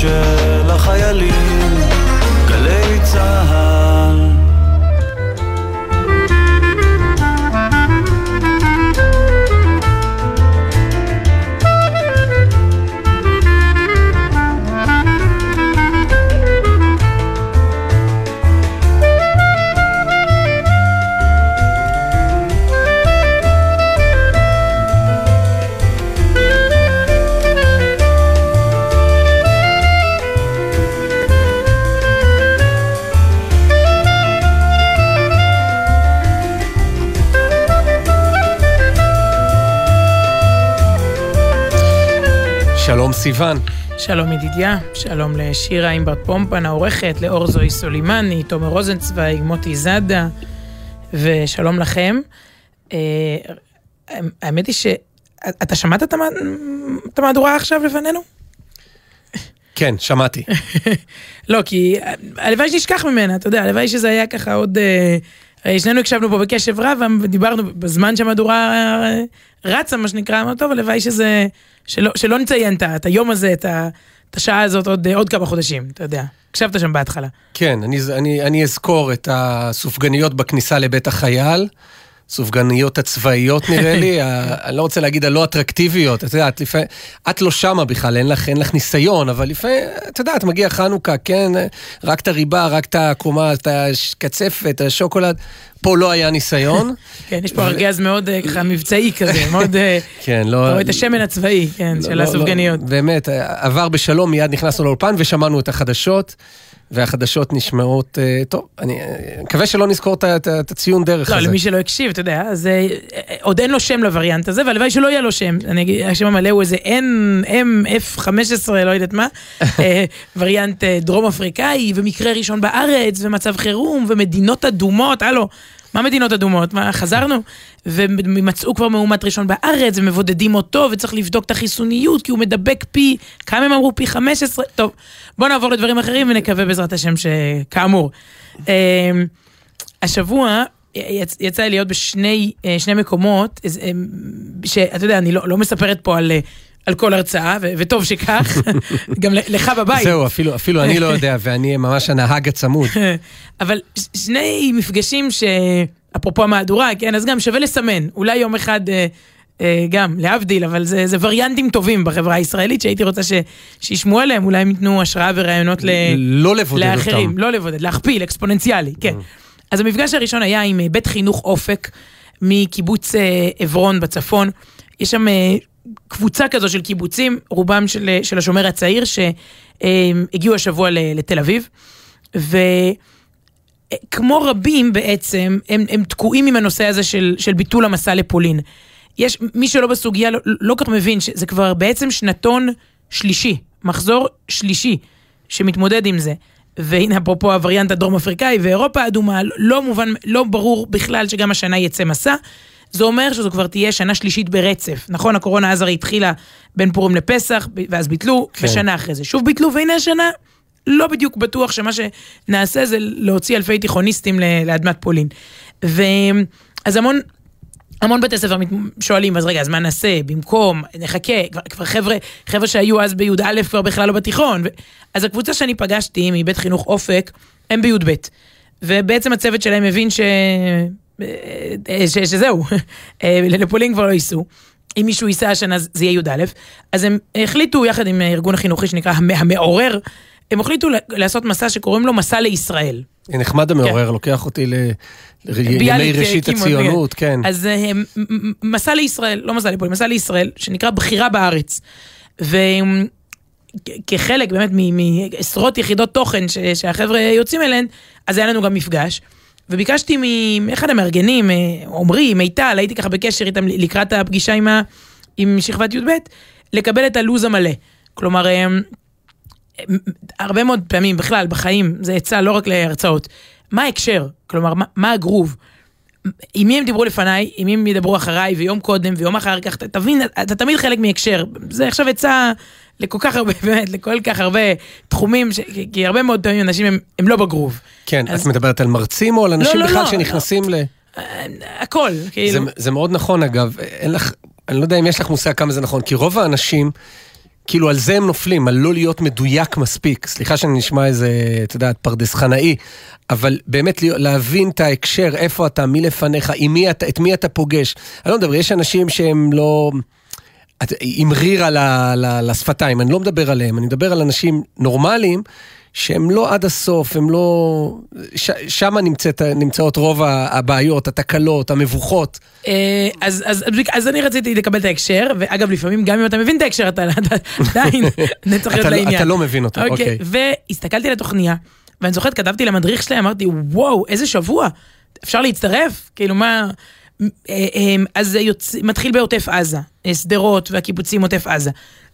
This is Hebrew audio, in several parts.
של החיילים, גלי צהל. סיון. שלום ידידיה, שלום לשירה ענבר פומפן העורכת, לאור זוהי סולימני, תומר רוזנצוויג, מוטי זאדה, ושלום לכם. אה, האמת היא ש... אתה שמעת את המה- את המהדורה עכשיו לפנינו? כן, שמעתי. לא, כי הלוואי שנשכח ממנה, אתה יודע, הלוואי שזה היה ככה עוד... אה, שנינו הקשבנו פה בקשב רב ודיברנו בזמן שהמהדורה רצה, מה שנקרא, אמרנו, טוב, הלוואי שזה... שלא, שלא נציין את היום הזה, את השעה הזאת עוד, אה, עוד כמה חודשים, אתה יודע. הקשבת שם בהתחלה. כן, אני, אני, אני אזכור את הסופגניות בכניסה לבית החייל. סופגניות הצבאיות נראה לי, אני לא רוצה להגיד הלא אטרקטיביות, את יודעת, לפעמים, את לא שמה בכלל, אין לך, אין לך ניסיון, אבל לפעמים, את יודעת, מגיע חנוכה, כן, רק את הריבה, רק את הקומה, את הקצפת, השוקולד, פה לא היה ניסיון. כן, יש פה ארגז מאוד אה, ככה מבצעי כזה, מאוד... אה, כן, לא... את השמן הצבאי, כן, לא, של לא, הסופגניות. לא, באמת, עבר בשלום, מיד נכנסנו לאולפן ושמענו את החדשות. והחדשות נשמעות, אה, טוב, אני אה, מקווה שלא נזכור את הציון דרך לא, הזה. למי שלא הקשיב, אתה יודע, אז אה, עוד אין לו שם לווריאנט הזה, והלוואי שלא יהיה לו שם. אני אגיד, השם המלא הוא איזה NMF15, לא יודעת מה, וריאנט דרום אפריקאי, ומקרה ראשון בארץ, ומצב חירום, ומדינות אדומות, הלו. מה מדינות אדומות? מה, חזרנו? ומצאו כבר מאומת ראשון בארץ, ומבודדים אותו, וצריך לבדוק את החיסוניות, כי הוא מדבק פי, כמה הם אמרו? פי 15? טוב, בואו נעבור לדברים אחרים, ונקווה בעזרת השם שכאמור. אה, השבוע יצ, יצא לי להיות בשני אה, מקומות, אה, שאתה יודע, אני לא, לא מספרת פה על, אה, על כל הרצאה, ו, וטוב שכך, גם לך בבית. זהו, אפילו, אפילו אני לא יודע, ואני ממש הנהג הצמוד. אבל שני מפגשים ש... אפרופו המהדורה, כן, אז גם שווה לסמן. אולי יום אחד, אה, אה, גם, להבדיל, אבל זה, זה וריאנטים טובים בחברה הישראלית, שהייתי רוצה ש, שישמעו עליהם, אולי הם ייתנו השראה ורעיונות ל... לא לבודד לאחרים, אותם. לא לבודד, להכפיל, אקספוננציאלי, כן. אז המפגש הראשון היה עם אה, בית חינוך אופק מקיבוץ אה, עברון בצפון. יש שם אה, קבוצה כזו של קיבוצים, רובם של, אה, של השומר הצעיר, שהגיעו השבוע לתל אביב. וכמו רבים בעצם, הם, הם תקועים עם הנושא הזה של, של ביטול המסע לפולין. יש, מי שלא בסוגיה לא, לא כך מבין שזה כבר בעצם שנתון שלישי, מחזור שלישי שמתמודד עם זה. והנה אפרופו הווריאנט הדרום אפריקאי ואירופה האדומה, לא מובן, לא ברור בכלל שגם השנה יצא מסע. זה אומר שזו כבר תהיה שנה שלישית ברצף. נכון, הקורונה אז הרי התחילה בין פורים לפסח, ואז ביטלו, כן. ושנה אחרי זה שוב ביטלו, והנה השנה לא בדיוק בטוח שמה שנעשה זה להוציא אלפי תיכוניסטים לאדמת פולין. ואז המון... המון בתי ספר שואלים, אז רגע, אז מה נעשה? במקום, נחכה, כבר, כבר חבר'ה, חבר'ה שהיו אז בי"א כבר בכלל לא בתיכון. ו... אז הקבוצה שאני פגשתי מבית חינוך אופק, הם בי"ב. ובעצם הצוות שלהם הבין ש... אה, ש... שזהו, אה, לפולין כבר לא ייסעו. אם מישהו ייסע השנה זה יהיה י"א. אז הם החליטו יחד עם הארגון החינוכי שנקרא המ- המעורר, הם החליטו לעשות מסע שקוראים לו מסע לישראל. נחמד המעורר, לוקח אותי לימי ראשית הציונות, כן. אז אה, מ- מ- מסע לישראל, לא מסע לפולין, מסע לישראל, שנקרא בחירה בארץ. וכחלק באמת מעשרות יחידות תוכן שהחבר'ה יוצאים אליהן, אז היה לנו גם מפגש. וביקשתי מאחד המארגנים, אה, עמרי, מיטל, הייתי ככה בקשר איתם לקראת הפגישה עם, ה- עם שכבת י"ב, לקבל את הלו"ז המלא. כלומר, אה, הרבה מאוד פעמים בכלל בחיים, זה עצה לא רק להרצאות, מה ההקשר? כלומר, מה, מה הגרוב? עם מי הם דיברו לפניי, עם מי הם ידברו אחריי, ויום קודם, ויום אחר כך, תבין, אתה תמיד חלק מהקשר. זה עכשיו עצה לכל כך הרבה, באמת, לכל כך הרבה תחומים, ש... כי- הרבה מאוד פעמים אנשים הם, הם לא בגרוב. כן, אז- את מדברת על מרצים או על אנשים לא, בכלל לא, שנכנסים ל... אה, הכל, זה, כאילו. זה מאוד נכון אגב, אין לך, אני לא יודע אם יש לך מושג כמה זה נכון, כי רוב האנשים כאילו על זה הם נופלים, על לא להיות מדויק מספיק. סליחה שאני נשמע איזה, אתה יודע, פרדס חנאי, אבל באמת להבין את ההקשר, איפה אתה, מי לפניך, עם מי אתה, את מי אתה פוגש. אני לא מדבר, יש אנשים שהם לא... עם ריר על לשפתיים, אני לא מדבר עליהם, אני מדבר על אנשים נורמליים. שהם לא עד הסוף, הם לא... ש... שם נמצאת, נמצאות רוב הבעיות, התקלות, המבוכות. אה, אז, אז, אז אני רציתי לקבל את ההקשר, ואגב, לפעמים גם אם אתה מבין את ההקשר, אתה עדיין צריך להיות לא- לעניין. אתה לא מבין אותו, אוקיי. והסתכלתי על התוכניה, ואני זוכרת, כתבתי למדריך שלהם, אמרתי, וואו, איזה שבוע, אפשר להצטרף? כאילו, מה... אה, אה, אז זה יוצ... מתחיל בעוטף עזה, שדרות והקיבוצים עוטף עזה.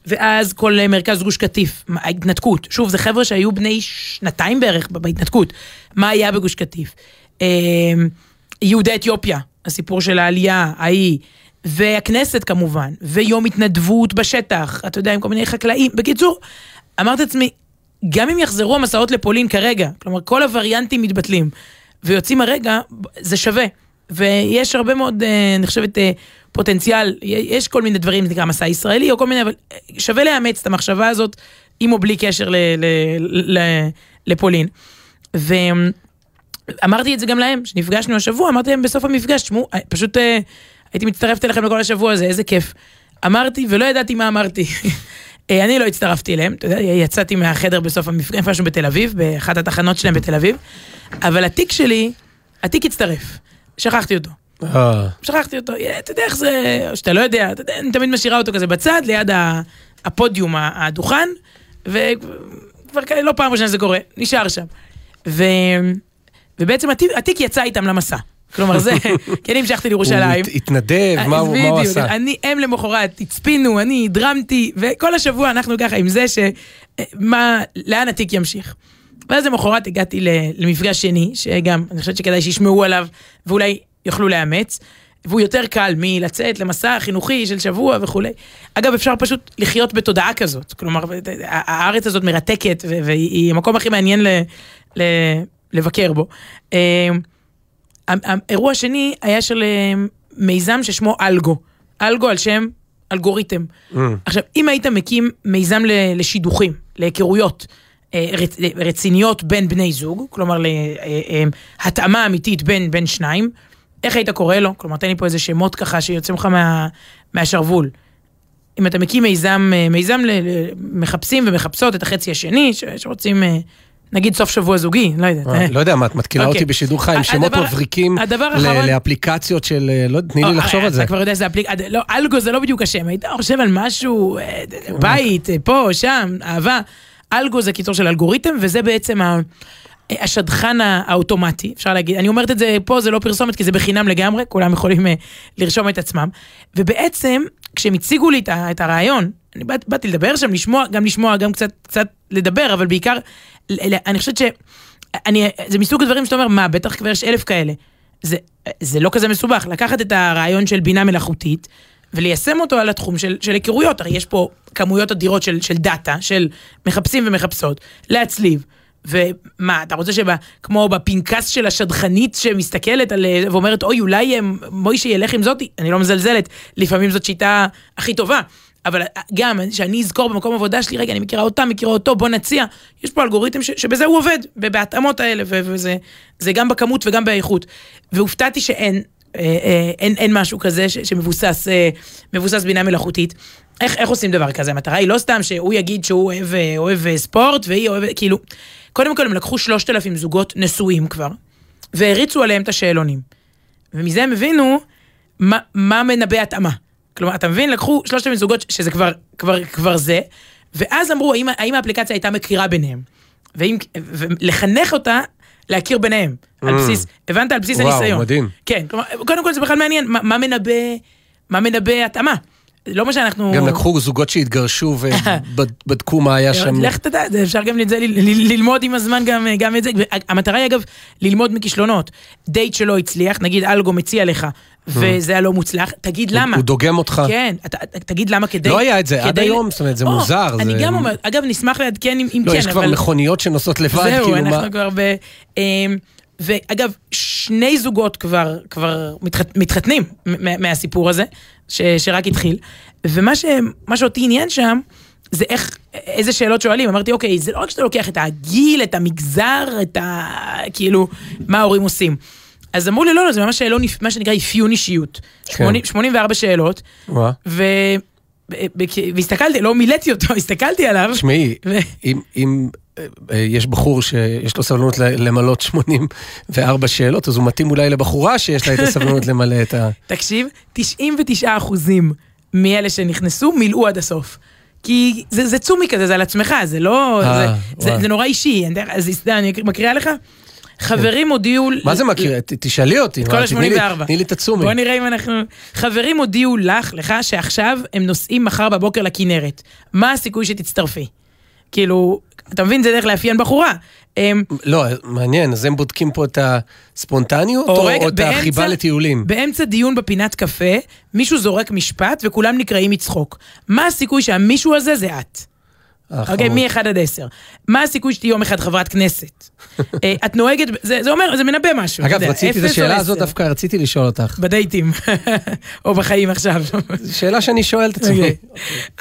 ואז כל מרכז גוש קטיף, ההתנתקות. שוב, זה חבר'ה שהיו בני שנתיים בערך בהתנתקות. מה היה בגוש קטיף? אמ, יהודי אתיופיה, הסיפור של העלייה ההיא, והכנסת כמובן, ויום התנדבות בשטח, אתה יודע, עם כל מיני חקלאים. בקיצור, אמרתי לעצמי, גם אם יחזרו המסעות לפולין כרגע, כלומר כל הווריאנטים מתבטלים, ויוצאים הרגע, זה שווה. ויש הרבה מאוד, אה, אני חושבת, אה, פוטנציאל, יש כל מיני דברים, זה נקרא מסע ישראלי או כל מיני, אבל אה, שווה לאמץ את המחשבה הזאת, עם או בלי קשר ל, ל, ל, לפולין. ואמרתי את זה גם להם, שנפגשנו השבוע, אמרתי להם בסוף המפגש, תשמעו, פשוט הייתי מצטרפת אליכם לכל השבוע הזה, איזה כיף. אמרתי ולא ידעתי מה אמרתי. אני לא הצטרפתי אליהם, אתה יודע, יצאתי מהחדר בסוף המפגש, איפשהו בתל אביב, באחת התחנות שלהם בתל אביב, אבל התיק שלי, התיק הצטרף. שכחתי אותו. אה. שכחתי אותו, אתה יודע איך זה, או שאתה לא יודע, אתה יודע, אני תמיד משאירה אותו כזה בצד, ליד הפודיום, הדוכן, וכבר לא פעם ראשונה שזה קורה, נשאר שם. ו... ובעצם התיק, התיק יצא איתם למסע. כלומר זה, כי אני המשכתי לירושלים. הוא התנדב, מה הוא עשה? אני, הם למחרת הצפינו, אני דרמתי, וכל השבוע אנחנו ככה עם זה ש... מה, לאן התיק ימשיך. ואז למחרת הגעתי למפגש שני, שגם, אני חושבת שכדאי שישמעו עליו, ואולי יוכלו לאמץ. והוא יותר קל מלצאת למסע חינוכי של שבוע וכולי. אגב, אפשר פשוט לחיות בתודעה כזאת. כלומר, הארץ הזאת מרתקת, והיא המקום הכי מעניין ל, ל, לבקר בו. אה, האירוע השני היה של אה, מיזם ששמו אלגו. אלגו על שם אלגוריתם. Mm. עכשיו, אם היית מקים מיזם לשידוכים, להיכרויות, רציניות בין בני זוג, כלומר להתאמה אה, אה, אמיתית בין, בין שניים, איך היית קורא לו? כלומר, תן לי פה איזה שמות ככה שיוצאים לך מה, מהשרוול. אם אתה מקים מיזם, מיזם מחפשים ומחפשות את החצי השני, שרוצים, נגיד סוף שבוע זוגי, לא יודעת. לא יודע מה, את מתקילה אותי אוקיי. בשידור חי עם שמות מבריקים לאפליקציות של, לא, תני לי לחשוב על זה. אתה כבר יודע שזה אפליקציה, לא, אלגו זה לא בדיוק השם, היית חושב על משהו, בית, פה, שם, אהבה. אלגו זה קיצור של אלגוריתם, וזה בעצם ה... השדכן האוטומטי, אפשר להגיד, אני אומרת את זה פה, זה לא פרסומת, כי זה בחינם לגמרי, כולם יכולים uh, לרשום את עצמם. ובעצם, כשהם הציגו לי את הרעיון, אני באת, באתי לדבר שם, לשמוע, גם לשמוע, גם קצת, קצת לדבר, אבל בעיקר, אני חושבת ש... אני, זה מסוג הדברים שאתה אומר, מה, בטח כבר יש אלף כאלה. זה, זה לא כזה מסובך, לקחת את הרעיון של בינה מלאכותית, וליישם אותו על התחום של, של היכרויות, הרי יש פה כמויות אדירות של, של דאטה, של מחפשים ומחפשות, להצליב. ומה, אתה רוצה שכמו בפנקס של השדכנית שמסתכלת על, ואומרת, אוי, אולי מוישה ילך עם זאתי, אני לא מזלזלת, לפעמים זאת שיטה הכי טובה. אבל גם, שאני אזכור במקום עבודה שלי, רגע, אני מכירה אותה, מכירה אותו, בוא נציע. יש פה אלגוריתם ש, שבזה הוא עובד, בהתאמות האלה, וזה גם בכמות וגם באיכות. והופתעתי שאין, אה, אה, אין, אין משהו כזה ש, שמבוסס אה, מבוסס בינה מלאכותית. איך, איך עושים דבר כזה? המטרה היא לא סתם שהוא יגיד שהוא אוהב, אוהב ספורט והיא אוהבת, כאילו, קודם כל הם לקחו שלושת אלפים זוגות נשואים כבר, והריצו עליהם את השאלונים. ומזה הם הבינו מה, מה מנבא התאמה. כלומר, אתה מבין? לקחו שלושת אלפים זוגות, שזה כבר, כבר, כבר זה, ואז אמרו, האם, האם האפליקציה הייתה מכירה ביניהם? ואם, ולחנך אותה להכיר ביניהם, על mm. בסיס, הבנת? על בסיס הניסיון. וואו, מדהים. כן, כלומר, קודם כל זה בכלל מעניין, מה, מה מנבא, מה מנבא התאמה. לא מה שאנחנו... גם לקחו זוגות שהתגרשו ובדקו מה היה שם. לך תדע, אפשר גם את זה ללמוד עם הזמן גם, גם את זה. המטרה היא אגב ללמוד מכישלונות. דייט שלא הצליח, נגיד אלגו מציע לך, וזה היה לא מוצלח, תגיד למה. הוא דוגם אותך. כן, תגיד למה כדי... לא היה את זה עד היום, זאת אומרת, זה מוזר. אני גם אומרת, אגב, נשמח לעדכן אם כן, אבל... לא, יש כבר מכוניות שנוסעות לבד, כאילו מה... זהו, אנחנו כבר ב... אמ, ואגב, שני זוגות כבר, כבר מתחת, מתחתנים מהסיפור הזה, ש, שרק התחיל. ומה ש, שאותי עניין שם, זה איך, איזה שאלות שואלים. אמרתי, אוקיי, זה לא רק שאתה לוקח את הגיל, את המגזר, את ה... כאילו, מה ההורים עושים. אז אמרו לי, לא, לא, זה ממש שאלון, מה שנקרא אפיון אישיות. כן. 80 84 שאלות, וואה. ו... והסתכלתי, לא מילאתי אותו, הסתכלתי עליו. תשמעי, ו- אם, אם אה, יש בחור שיש לו סבלנות ל- למלות 84 שאלות, אז הוא מתאים אולי לבחורה שיש לה את הסבלנות למלא את ה... תקשיב, 99 אחוזים מאלה שנכנסו מילאו עד הסוף. כי זה, זה צומי כזה, זה על עצמך, זה לא... אה, זה, זה. זה נורא אישי. אז אני מקריאה לך? חברים הודיעו... מה זה מכיר? תשאלי אותי. את כל מה, תתני לי- ה-84. תני לי את התשומי. בוא נראה אם אנחנו... חברים הודיעו לך, לך, שעכשיו הם נוסעים מחר בבוקר לכנרת. מה הסיכוי שתצטרפי? כאילו, אתה מבין, זה דרך לאפיין בחורה. הם, לא, מעניין, אז הם בודקים פה את הספונטניות, או, רגע, או את החיבה באמצע- לטיולים? באמצע דיון בפינת קפה, מישהו זורק משפט וכולם נקראים מצחוק. מה הסיכוי שהמישהו הזה זה את? אוקיי, חמוד. מ-1 עד 10. מה הסיכוי שתהיי יום אחד חברת כנסת? אה, את נוהגת, זה זה אומר, זה מנבא משהו. אגב, יודע, רציתי את השאלה? הזאת, דווקא רציתי לשאול אותך. בדייטים, או בחיים עכשיו. שאלה שאני שואל את עצמי. אוקיי.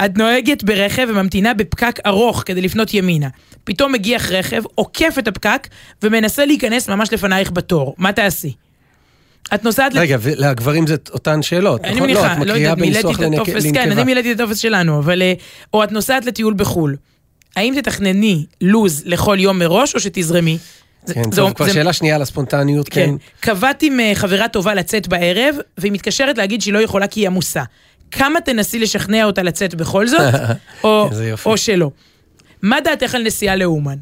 את נוהגת ברכב וממתינה בפקק ארוך כדי לפנות ימינה. פתאום מגיח רכב, עוקף את הפקק ומנסה להיכנס ממש לפנייך בתור. מה תעשי? את נוסעת... ל- רגע, ולגברים זה אותן שאלות, אני נכון? מניחה, לא יודעת, מילאתי את הטופס, כן. אני מילאתי את הטופס שלנו, אבל... אה, או את נוסעת לטיול בחו"ל. האם תתכנני לוז לכל יום מראש או שתזרמי? כן, זה- טוב, כבר זה- שאלה שנייה על הספונטניות, כן. כן. קבעתי עם אה, חברה טובה לצאת בערב, והיא מתקשרת להגיד שהיא לא יכולה כי היא עמוסה. כמה תנסי לשכנע אותה לצאת בכל זאת, או. או שלא. מה דעתך על נסיעה לאומן?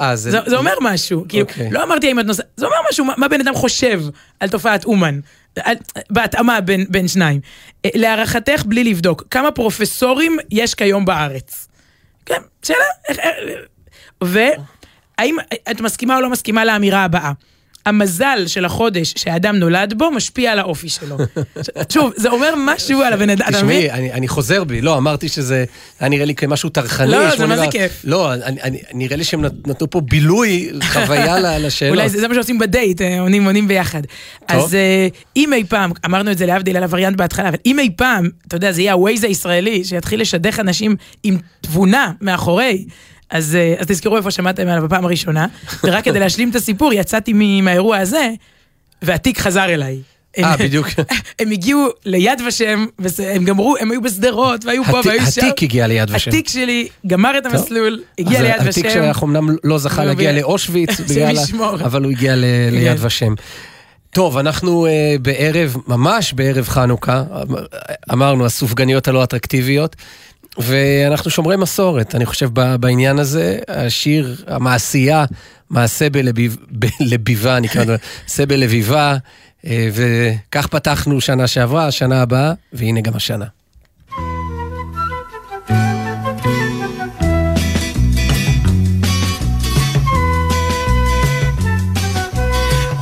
אה, זה, זה אומר משהו, כאילו, אוקיי. לא אמרתי האם את נוסעת, זה אומר משהו, מה, מה בן אדם חושב על תופעת אומן, על, בהתאמה בין, בין שניים. אה, להערכתך, בלי לבדוק, כמה פרופסורים יש כיום בארץ? כן, שאלה, איך- איך- והאם את מסכימה או לא מסכימה לאמירה הבאה? המזל של החודש שהאדם נולד בו משפיע על האופי שלו. שוב, זה אומר משהו על הבן אדם, אתה מבין? תשמעי, אני, חוזר בי, לא, אמרתי שזה היה נראה לי כמשהו טרחני. לא, זה 84. מה זה כיף. לא, נראה לי שהם נת- נתנו פה בילוי, חוויה לשאלות. אולי זה, מה שעושים בדייט, אה, עונים עונים ביחד. אז אה, אם אי פעם, אמרנו את זה להבדיל על הווריאנט בהתחלה, אבל אם אי פעם, אתה יודע, זה יהיה הווייז הישראלי, שיתחיל לשדך אנשים עם תבונה מאחורי, אז, אה, אז תזכרו איפה שמעתם עליו בפעם הראשונה, ורק כדי להשלים את הסיפור, יצאתי מהאירוע הזה, והתיק חזר אליי. אה, בדיוק. הם הגיעו ליד ושם, והם גמרו, הם היו בשדרות, והיו פה והיו שם. התיק הגיע ליד ושם. התיק שלי גמר את המסלול, הגיע ליד ושם. התיק שלך אמנם לא זכה לא, להגיע לאושוויץ. אבל הוא הגיע ליד. ושם. טוב, אנחנו uh, בערב, ממש בערב חנוכה, אמ- אמרנו, הסופגניות הלא אטרקטיביות, ואנחנו שומרי מסורת. אני חושב בעניין הזה, השיר, המעשייה, מעשה בלביב- בלביבה, נקרא לזה, מעשה בלביבה, אה, וכך פתחנו שנה שעברה, שנה הבאה, והנה גם השנה.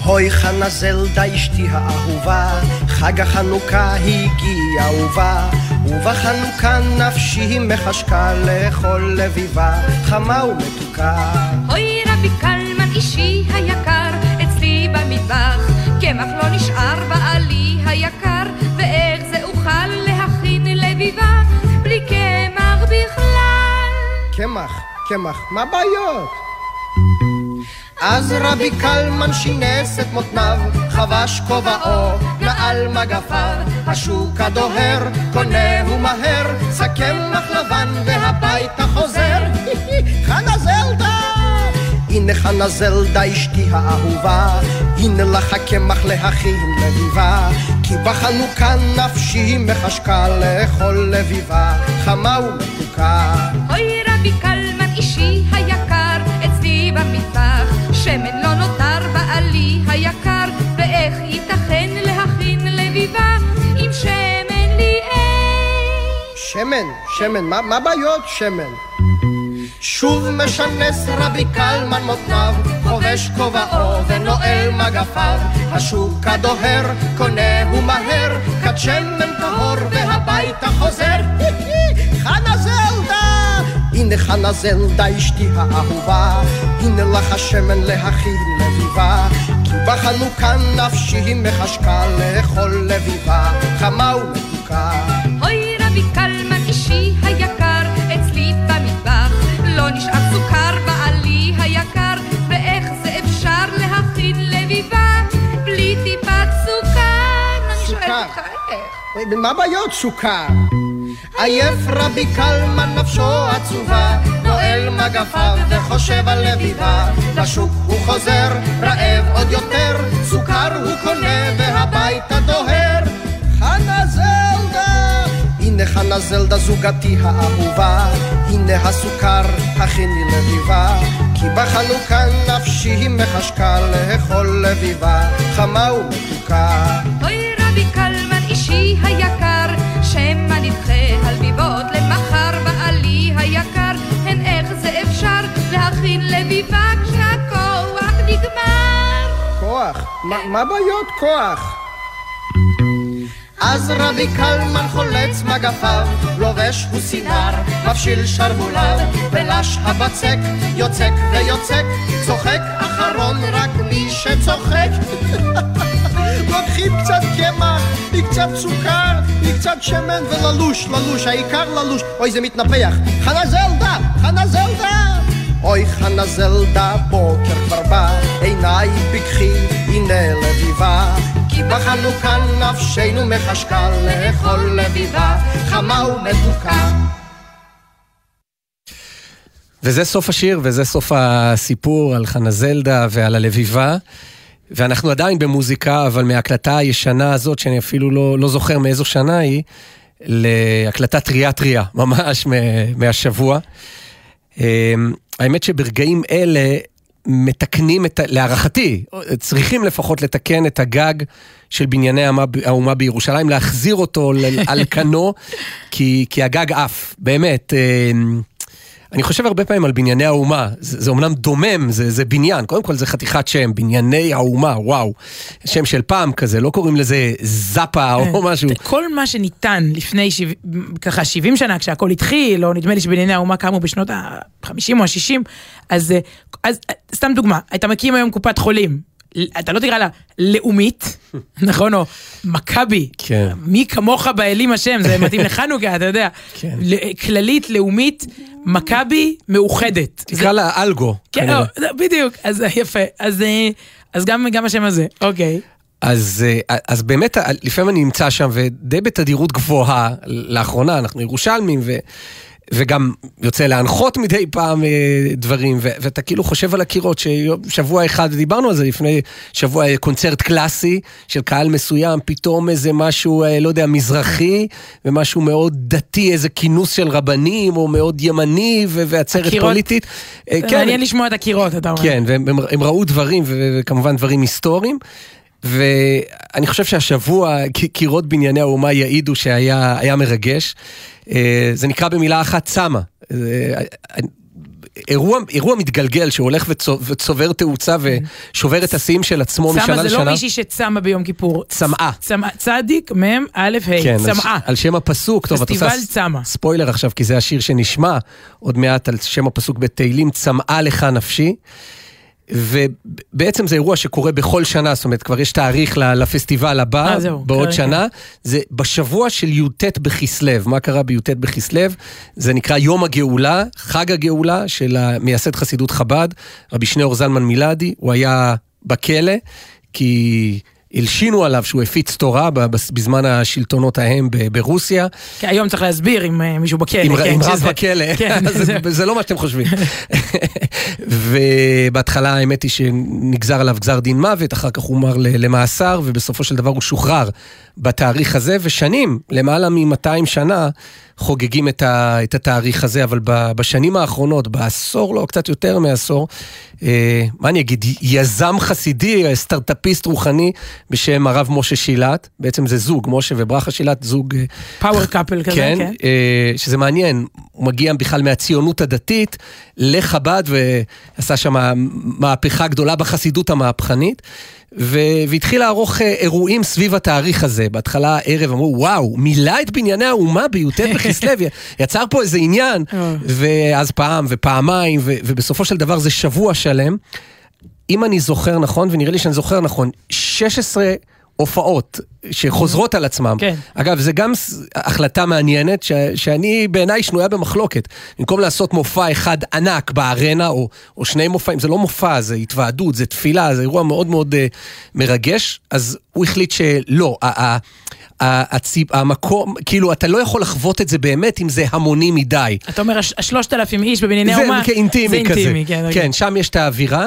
הוי חנה זלדה אשתי האהובה, חג החנוכה הגיע ובא, ובחנוכה נפשי מחשקה לכל לביבה, חמה ומתוקה. אוי רבי קלמן אישי היקר, אצלי במטבח, קמח לא נשאר בעלי היקר, ואיך זה אוכל להכין לביבה, בלי קמח בכלל. קמח, קמח, מה הבעיות? אז רבי קלמן שינס את מותניו, חבש כובעו, נעל מגפיו, השוק הדוהר, קונהו מהר, שק קמח לבן והביתה חוזר. חנה זלדה! הנה חנה זלדה אשתי האהובה, הנה לך הקמח להכין לביבה, כי בחנוכה נפשי מחשקה לכל לביבה, חמה ומתוקה. אוי שמן לא נותר בעלי היקר, ואיך ייתכן להכין לביבה, עם שמן לי אין. שמן, שמן, מה, מה בעיות שמן? שוב משנס רבי קלמן מותניו, חובש כובעו ונועל מגפיו, השוק הדוהר, קונהו מהר, כת שמן טהור והביתה חוזר. חנה זלדה! הנה חנה זלדה אשתי האהובה, הנה לך השמן להכין לביבה, כי בחנוכה נפשי מחשקה לאכול לביבה, חמה ומתוקה. אוי רבי קלמן אישי היקר, אצלי במטבח לא נשאר סוכר בעלי היקר, ואיך זה אפשר להכין לביבה בלי טיפת סוכר? סוכר. אה, מה בעיות סוכר? עייף רבי קלמן נפשו עצובה, נועל מגפיו וחושב על לביבה. לשוק הוא חוזר, רעב עוד יותר, סוכר הוא קונה והביתה דוהר. חנה זלדה! הנה חנה זלדה זוגתי האהובה, הנה הסוכר, הכיני לביבה. כי בחנוכה נפשי מחשקה לאכול לביבה, חמה ומתוקה. כוח? מה, מה בעיות כוח? אז רבי קלמן חולץ מגפיו, לובש הוא סינר, מפשיל שרבוליו, ולש הבצק, יוצק ויוצק, צוחק אחרון רק מי שצוחק. לוקחים קצת קמח, קצת סוכר, קצת שמן וללוש, ללוש, העיקר ללוש. אוי, זה מתנפח. חנה זלדה! חנה זלדה! אוי חנה זלדה, בוקר כבר בא, עיניי פיקחי, הנה לביבה. כי בחנוכה נפשנו מחשקה לאכול לביבה, חמה ומתוקה. וזה סוף השיר, וזה סוף הסיפור על חנה זלדה ועל הלביבה. ואנחנו עדיין במוזיקה, אבל מההקלטה הישנה הזאת, שאני אפילו לא, לא זוכר מאיזו שנה היא, להקלטה טריה טריה, ממש מהשבוע. אמ, האמת שברגעים אלה מתקנים את, להערכתי, צריכים לפחות לתקן את הגג של בנייני האומה בירושלים, להחזיר אותו על כנו, כי, כי הגג עף, באמת. אני חושב הרבה פעמים על בנייני האומה, זה, זה אומנם דומם, זה, זה בניין, קודם כל זה חתיכת שם, בנייני האומה, וואו. שם של פעם כזה, לא קוראים לזה זאפה או כן. משהו. כל מה שניתן לפני שבע, ככה 70 שנה, כשהכל התחיל, או נדמה לי שבנייני האומה קמו בשנות ה-50 או ה-60, אז, אה, אז אה, סתם דוגמה, אתה מקים היום קופת חולים. אתה לא תקרא לה לאומית, נכון? או מכבי. כן. מי כמוך באלים השם, זה מתאים לחנוכה, אתה יודע. כן. כללית, לאומית, מכבי, מאוחדת. תקרא לה אלגו. כן, זה- בדיוק, אז אה, יפה. אז, אה, אז גם, גם השם הזה, אוקיי. אז, אה, אז באמת, לפעמים אני נמצא שם, ודי בתדירות גבוהה, לאחרונה, אנחנו ירושלמים, ו, וגם יוצא להנחות מדי פעם אה, דברים, ו, ואתה כאילו חושב על הקירות, ששבוע אחד, דיברנו על זה לפני שבוע, אה, קונצרט קלאסי של קהל מסוים, פתאום איזה משהו, אה, לא יודע, מזרחי, ומשהו מאוד דתי, איזה כינוס של רבנים, או מאוד ימני, ו- ועצרת הקירות. פוליטית. זה מעניין לשמוע את הקירות, אתה אומר. כן, והם הם, הם ראו דברים, וכמובן דברים היסטוריים. ואני חושב שהשבוע קירות בנייני האומה יעידו שהיה היה מרגש. אה, זה נקרא במילה אחת צמא. אה, אירוע, אירוע מתגלגל שהולך וצו- וצובר תאוצה ושובר את השיאים של עצמו משנה צמא לשנה. זה לא מישהי שצמה ביום כיפור. צמאה. צמא, צדיק, מ', א', כן, ה', על, צמאה. על שם הפסוק, טוב, את עושה צמא. ספוילר עכשיו, כי זה השיר שנשמע עוד מעט על שם הפסוק בתהילים, צמאה לך נפשי. ובעצם זה אירוע שקורה בכל שנה, זאת אומרת, כבר יש תאריך לפסטיבל הבא, אה, זהו, בעוד כרגע. שנה. זה בשבוע של י"ט בכסלו. מה קרה בי"ט בכסלו? זה נקרא יום הגאולה, חג הגאולה של מייסד חסידות חב"ד, רבי שניאור זלמן מילדי. הוא היה בכלא, כי... הלשינו עליו שהוא הפיץ תורה בזמן השלטונות ההם ברוסיה. כי היום צריך להסביר עם אה, מישהו בכלא. עם, כן, עם רב שזה- בכלא, כן, זה, זה- לא מה שאתם חושבים. ובהתחלה האמת היא שנגזר עליו גזר דין מוות, אחר כך הוא הומר ל- למאסר, ובסופו של דבר הוא שוחרר בתאריך הזה, ושנים, למעלה מ-200 שנה, חוגגים את, ה, את התאריך הזה, אבל ב- בשנים האחרונות, בעשור, לא, קצת יותר מעשור, אה, מה אני אגיד, יזם חסידי, סטארט-אפיסט רוחני בשם הרב משה שילת, בעצם זה זוג, משה וברכה שילת, זוג... אה, פאוור קאפל כזה, כן, כן. אה, שזה מעניין, הוא מגיע בכלל מהציונות הדתית לחב"ד ועשה שם מהפכה גדולה בחסידות המהפכנית. ו- והתחיל לערוך אה, אירועים סביב התאריך הזה. בהתחלה הערב אמרו, וואו, מילא את בנייני האומה בי"ט בכסלו, יצר פה איזה עניין. אה. ואז פעם ופעמיים, ו- ובסופו של דבר זה שבוע שלם. אם אני זוכר נכון, ונראה לי שאני זוכר נכון, 16 הופעות שחוזרות על עצמם. כן. אגב, זה גם החלטה מעניינת, ש, שאני בעיניי שנויה במחלוקת. במקום לעשות מופע אחד ענק בארנה, או, או שני מופעים, זה לא מופע, זה התוועדות, זה תפילה, זה אירוע מאוד מאוד uh, מרגש, אז הוא החליט שלא, ה- ה- ה- הציב, המקום, כאילו, אתה לא יכול לחוות את זה באמת אם זה המוני מדי. אתה אומר, הש- השלושת אלפים איש בבנייני האומה, כאינטימי זה כזה. אינטימי, כן. כן, שם יש את האווירה.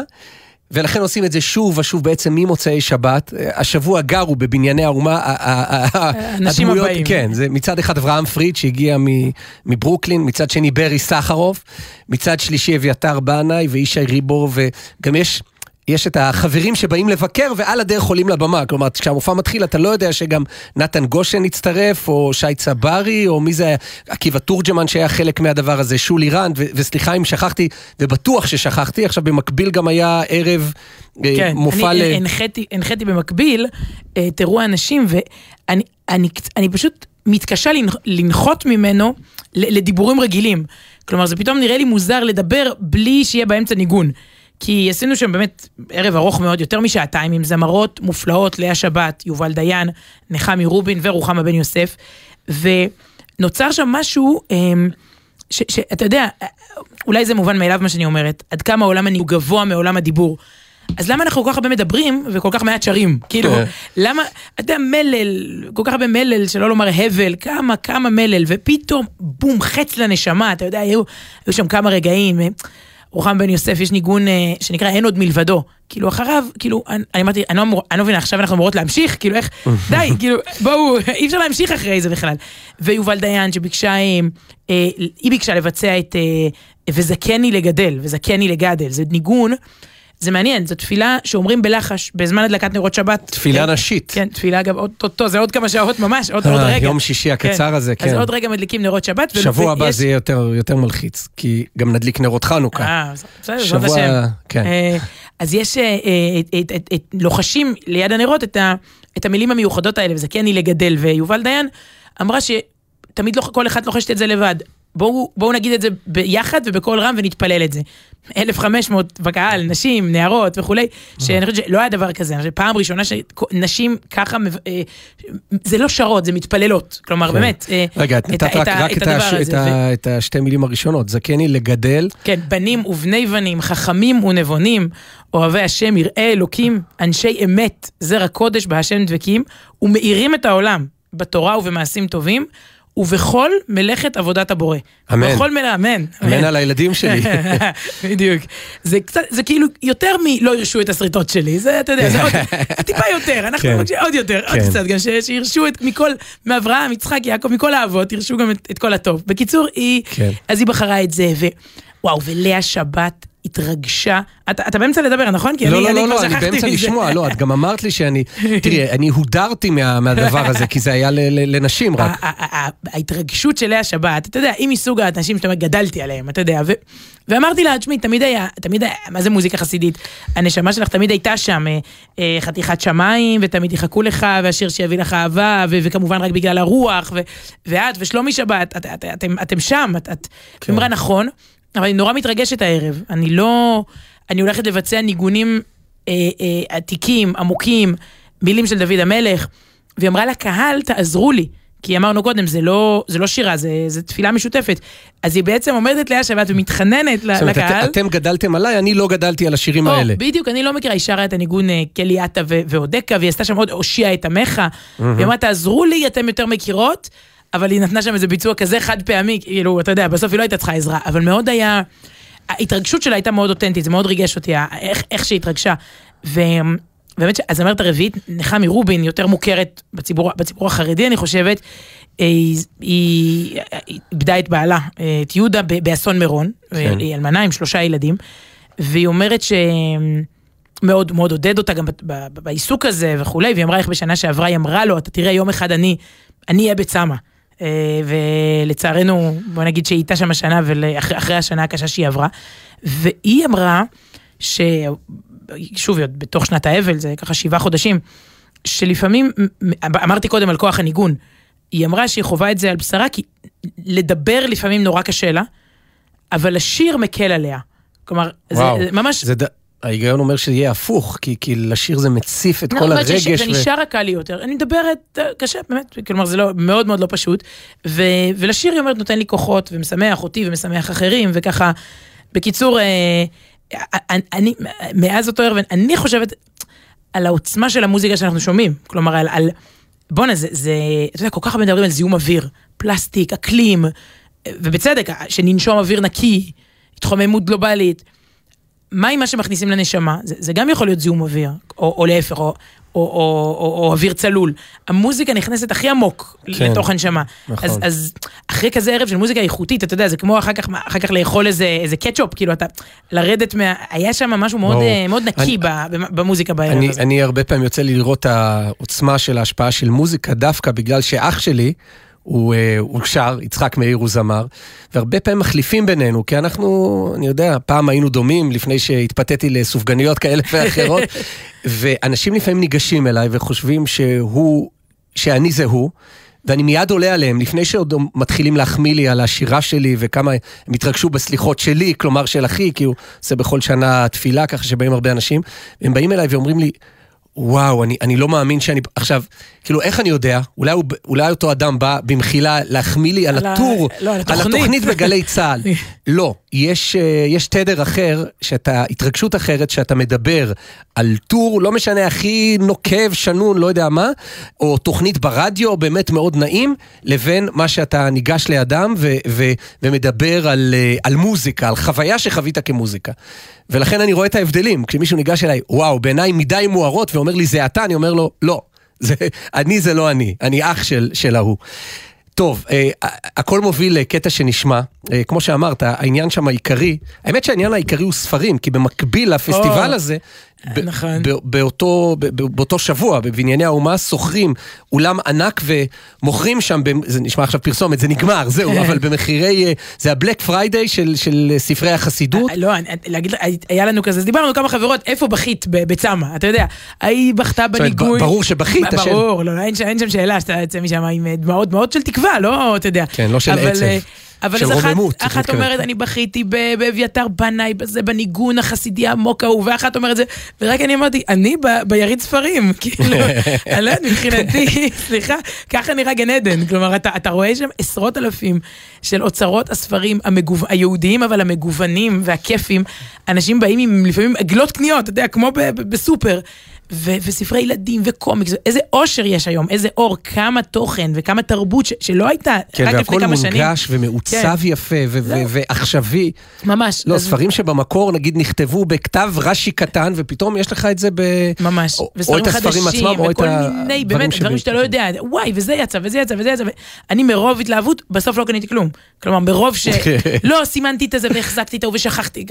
ולכן עושים את זה שוב ושוב בעצם ממוצאי שבת. השבוע גרו בבנייני האומה, האנשים הדמויות- הבאים. כן, זה מצד אחד אברהם פריד שהגיע מברוקלין, מצד שני ברי סחרוף, מצד שלישי אביתר בנאי וישי ריבור, וגם יש... יש את החברים שבאים לבקר ועל הדרך עולים לבמה, כלומר כשהמופע מתחיל אתה לא יודע שגם נתן גושן יצטרף, או שי צברי, או מי זה היה, עקיבא תורג'מן שהיה חלק מהדבר הזה, שולי רנד, ו- וסליחה אם שכחתי, ובטוח ששכחתי, עכשיו במקביל גם היה ערב אה, כן, מופע אני ל... הנחיתי, הנחיתי במקביל אה, את אירוע הנשים, ואני אני, אני פשוט מתקשה לנח- לנחות ממנו לדיבורים רגילים. כלומר, זה פתאום נראה לי מוזר לדבר בלי שיהיה באמצע ניגון. כי עשינו שם באמת ערב ארוך מאוד, יותר משעתיים, עם זמרות מופלאות, לאה שבת, יובל דיין, נחמי רובין ורוחמה בן יוסף, ונוצר שם משהו, אמ, שאתה יודע, אולי זה מובן מאליו מה שאני אומרת, עד כמה העולם אני הוא גבוה מעולם הדיבור. אז למה אנחנו כל כך הרבה מדברים וכל כך מעט שרים? כאילו, כן. למה, אתה יודע, מלל, כל כך הרבה מלל, שלא לומר הבל, כמה, כמה מלל, ופתאום, בום, חץ לנשמה, אתה יודע, היו, היו שם כמה רגעים. רוחם בן יוסף, יש ניגון אה, שנקרא אין עוד מלבדו. כאילו, אחריו, כאילו, אני אני אמרתי, אני לא אמור- אני לא מבינה, עכשיו אנחנו אמורות להמשיך? כאילו, איך, די, כאילו, בואו, אי אפשר להמשיך אחרי זה בכלל. ויובל דיין, שביקשה, אה, אה, היא ביקשה לבצע את אה, וזכני לגדל, וזכני לגדל, זה ניגון. זה מעניין, זו תפילה שאומרים בלחש, בזמן הדלקת נרות שבת. תפילה כן, נשית. כן, תפילה גם, עוד, עוד, עוד, זה עוד כמה שעות ממש, עוד, אה, עוד רגע. יום שישי הקצר הזה, אז כן. עוד רגע מדליקים נרות שבת. שבוע הבא ויש- זה יהיה יותר, יותר מלחיץ, כי גם נדליק נרות חנוכה. אה, בסדר, שבוע- השם. כן. אה, אז יש, אה, אה, את- את- את- את- לוחשים ליד הנרות את ה- את המילים המיוחדות האלה, וזה כן היא לגדל, ויובל דיין אמרה שתמיד לא- כל אחד לוחשת את זה לבד. בואו בואו נגיד את זה ביחד ובקול רם ונתפלל את זה. 1,500 בקהל, נשים, נערות וכולי, שאני חושבת שלא היה דבר כזה, אני חושבת פעם ראשונה שנשים ככה, אה, זה לא שרות, זה מתפללות, כלומר באמת, אה, רגע, את הדבר הזה, את, השתי מילים הראשונות. זכני לגדל, כן, בנים ובני בנים, חכמים ונבונים, אוהבי השם, יראי אלוקים, אנשי אמת, זרע קודש בהשם דבקים, ומאירים את העולם בתורה ובמעשים טובים, ובכל מלאכת עבודת הבורא. אמן. בכל מלאכה, אמן. אמן על הילדים שלי. בדיוק. זה קצת, זה כאילו יותר מלא הרשו את הסריטות שלי, זה, אתה יודע, זה עוד, טיפה יותר, אנחנו כן. מבקשים עוד יותר, עוד כן. קצת, גם ש- שירשו את מכל, מאברהם, יצחק, יעקב, מכל האבות, ירשו גם את, את כל הטוב. בקיצור, היא, כן. אז היא בחרה את זה, ווואו, ולאה שבת התרגשה. אתה, אתה באמצע לדבר, נכון? כי לא, אני, לא, אני לא, כבר לא, אני באמצע. לשמוע, לא, את גם אמרת לי שאני, תראי, אני הודרתי מה- מהדבר הזה, כי זה היה ל- ל- לנשים רק. ההתרגשות של לאה שבת, אתה יודע, היא מסוג האנשים שאתה אומר, גדלתי עליהם, אתה יודע, ו- ואמרתי לה, תשמעי, תמיד היה, תמיד היה, מה זה מוזיקה חסידית? הנשמה שלך תמיד הייתה שם, אה, אה, חתיכת שמיים, ותמיד יחכו לך, והשיר שיביא לך אהבה, ו- וכמובן רק בגלל הרוח, ו- ואת ושלומי שבת, את- את- אתם- אתם שם, את, את, היא אמרה נכון, אבל אני נורא מתרגשת הערב, אני לא, אני הולכת לבצע ניגונים אה, אה, עתיקים, עמוקים, מילים של דוד המלך, והיא אמרה לקהל, תעזרו לי. כי אמרנו קודם, זה לא, זה לא שירה, זה, זה תפילה משותפת. אז היא בעצם עומדת לאה שבת ומתחננת זאת אומרת, לקהל. את- אתם גדלתם עליי, אני לא גדלתי על השירים או, האלה. בדיוק, אני לא מכירה, היא שרה את הניגון אה, קליאטה ואודקה, והיא עשתה שם עוד הושיע את עמך. והיא אמרה, תעזרו לי, אתם יותר מכירות, אבל היא נתנה שם איזה ביצוע כזה חד פעמי, כאילו, אתה יודע, בסוף היא לא הייתה צריכה עזרה, אבל מאוד היה, ההתרגשות שלה הייתה מאוד אותנטית, זה מאוד ריגש אותי, איך, איך שהיא התרגשה. ובאמת, הזמרת הרביעית, נחמי רובין, יותר מוכרת בציבור, בציבור החרדי, אני חושבת, היא, היא איבדה את בעלה, את יהודה, באסון מירון, כן. היא אלמנה עם שלושה ילדים, והיא אומרת ש... מאוד מאוד עודד אותה גם בעיסוק הזה וכולי, והיא אמרה איך בשנה שעברה היא אמרה לו, אתה תראה יום אחד אני, אני אהיה בצמא. אה, ולצערנו, בוא נגיד שהיא הייתה שם השנה ואחרי השנה הקשה שהיא עברה. והיא אמרה, ש... שוב, בתוך שנת האבל, זה ככה שבעה חודשים, שלפעמים, אמרתי קודם על כוח הניגון, היא אמרה שהיא חווה את זה על בשרה, כי לדבר לפעמים נורא קשה לה, אבל השיר מקל עליה. כלומר, זה, וואו, זה ממש... זה ההיגיון אומר שיהיה הפוך, כי, כי לשיר זה מציף את לא, כל הרגש. זה נשאר הקל לי יותר. אני מדברת אה, קשה, באמת, כלומר זה לא, מאוד מאוד לא פשוט. ו, ולשיר היא אומרת נותן לי כוחות ומשמח אותי ומשמח אחרים וככה. בקיצור, אה, אה, אני, מאז אותו ערב, אני חושבת על העוצמה של המוזיקה שאנחנו שומעים. כלומר, על, על בואנה, זה, זה, אתה יודע, כל כך הרבה מדברים על זיהום אוויר, פלסטיק, אקלים, אה, ובצדק, שננשום אוויר נקי, התחוממות גלובלית. מה עם מה שמכניסים לנשמה? זה, זה גם יכול להיות זיהום אוויר, או, או להפך, או, או, או, או, או אוויר צלול. המוזיקה נכנסת הכי עמוק כן, לתוך הנשמה. נכון. אז, אז אחרי כזה ערב של מוזיקה איכותית, אתה יודע, זה כמו אחר כך, אחר כך לאכול איזה, איזה קטשופ, כאילו אתה, לרדת מה... היה שם משהו מאוד, ברור. אה, מאוד נקי אני- במוזיקה בערב אני, הזה. אני הרבה פעמים יוצא לי לראות את העוצמה של ההשפעה של מוזיקה דווקא בגלל שאח שלי, הוא, אה, הוא שר, יצחק מאיר הוא זמר, והרבה פעמים מחליפים בינינו, כי אנחנו, אני יודע, פעם היינו דומים לפני שהתפתיתי לסופגניות כאלה ואחרות, ואנשים לפעמים ניגשים אליי וחושבים שהוא, שאני זה הוא. ואני מיד עולה עליהם, לפני שעוד מתחילים להחמיא לי על השירה שלי וכמה הם התרגשו בסליחות שלי, כלומר של אחי, כי הוא עושה בכל שנה תפילה, ככה שבאים הרבה אנשים, הם באים אליי ואומרים לי, וואו, אני, אני לא מאמין שאני... עכשיו, כאילו, איך אני יודע? אולי, הוא, אולי אותו אדם בא במחילה להחמיא לי על על ה- הטור, לא, על על התוכנית. בגלי צה"ל. לא, יש, אה, יש תדר אחר, שאתה, התרגשות אחרת, שאתה מדבר על טור, לא משנה, הכי נוקב, שנון, לא יודע מה, או תוכנית ברדיו, באמת מאוד נעים, לבין מה שאתה ניגש לידם ו, ו, ומדבר על, אה, על מוזיקה, על חוויה שחווית כמוזיקה. ולכן אני רואה את ההבדלים. כשמישהו ניגש אליי, וואו, בעיניים מדי מוארות, ואומר לי, זה אתה, אני אומר לו, לא. זה, אני זה לא אני, אני אח של, של ההוא. טוב, אה, הכל מוביל לקטע שנשמע, אה, כמו שאמרת, העניין שם העיקרי, האמת שהעניין העיקרי הוא ספרים, כי במקביל לפסטיבל או, הזה, נכון. באותו, באותו שבוע, בבנייני האומה, שוכרים אולם ענק ומוכרים שם, זה נשמע עכשיו פרסומת, זה נגמר, זהו, אבל במחירי, אה, זה ה Black Friday של, של ספרי החסידות. אה, לא, אני- להגיד, היה לנו כזה, אז דיברנו כמה חברות, איפה בכית בצמא, אתה יודע, ההיא בכתה בניגון. ברור שבכית, השם. ברור, לא, אין שם- אין שם שאלה שאתה יוצא משם עם אה, דמעות דמעות של תקווה, לא, אתה יודע. כן, לא של עצב, אה, אבל של אחת- רוממות, אחת מתכוונת. אומרת, אני בכיתי באביתר בנאי, בזה, בניגון החסידי העמוק ההוא, ואחת אומרת זה, ורק אני אמרתי, אני ב- ביריד ספרים, כאילו, אני לא יודעת, מבחינתי, סליחה, ככה נראה גן עדן, כלומר, אתה, אתה רואה שם עשרות אלפים של אוצרות הספרים המגוב... היהודיים, אבל המגוונים והכיפים, אנשים באים עם לפעמים עגלות קניות, אתה יודע, כמו בסופר. ו- וספרי ילדים וקומיקס, איזה אושר יש היום, איזה אור, כמה תוכן וכמה תרבות ש- שלא הייתה כן, רק לפני והכל כמה שנים. מונגש ומעוצב כן. יפה ו- ו- זהו. ועכשווי. ממש. לא, אז- ספרים שבמקור נגיד נכתבו בכתב רש"י קטן, ופתאום יש לך את זה ב... ממש, או- או את הספרים חדשים, עצמם, או את וכל הדברים מיני, באמת, דברים שאתה לא יודע, וואי, וזה יצא, וזה יצא, וזה יצא, אני מרוב התלהבות, בסוף לא קניתי כלום. כלומר, מרוב ש... לא סימנתי את הזה והחזקתי את ההוא ושכחתי,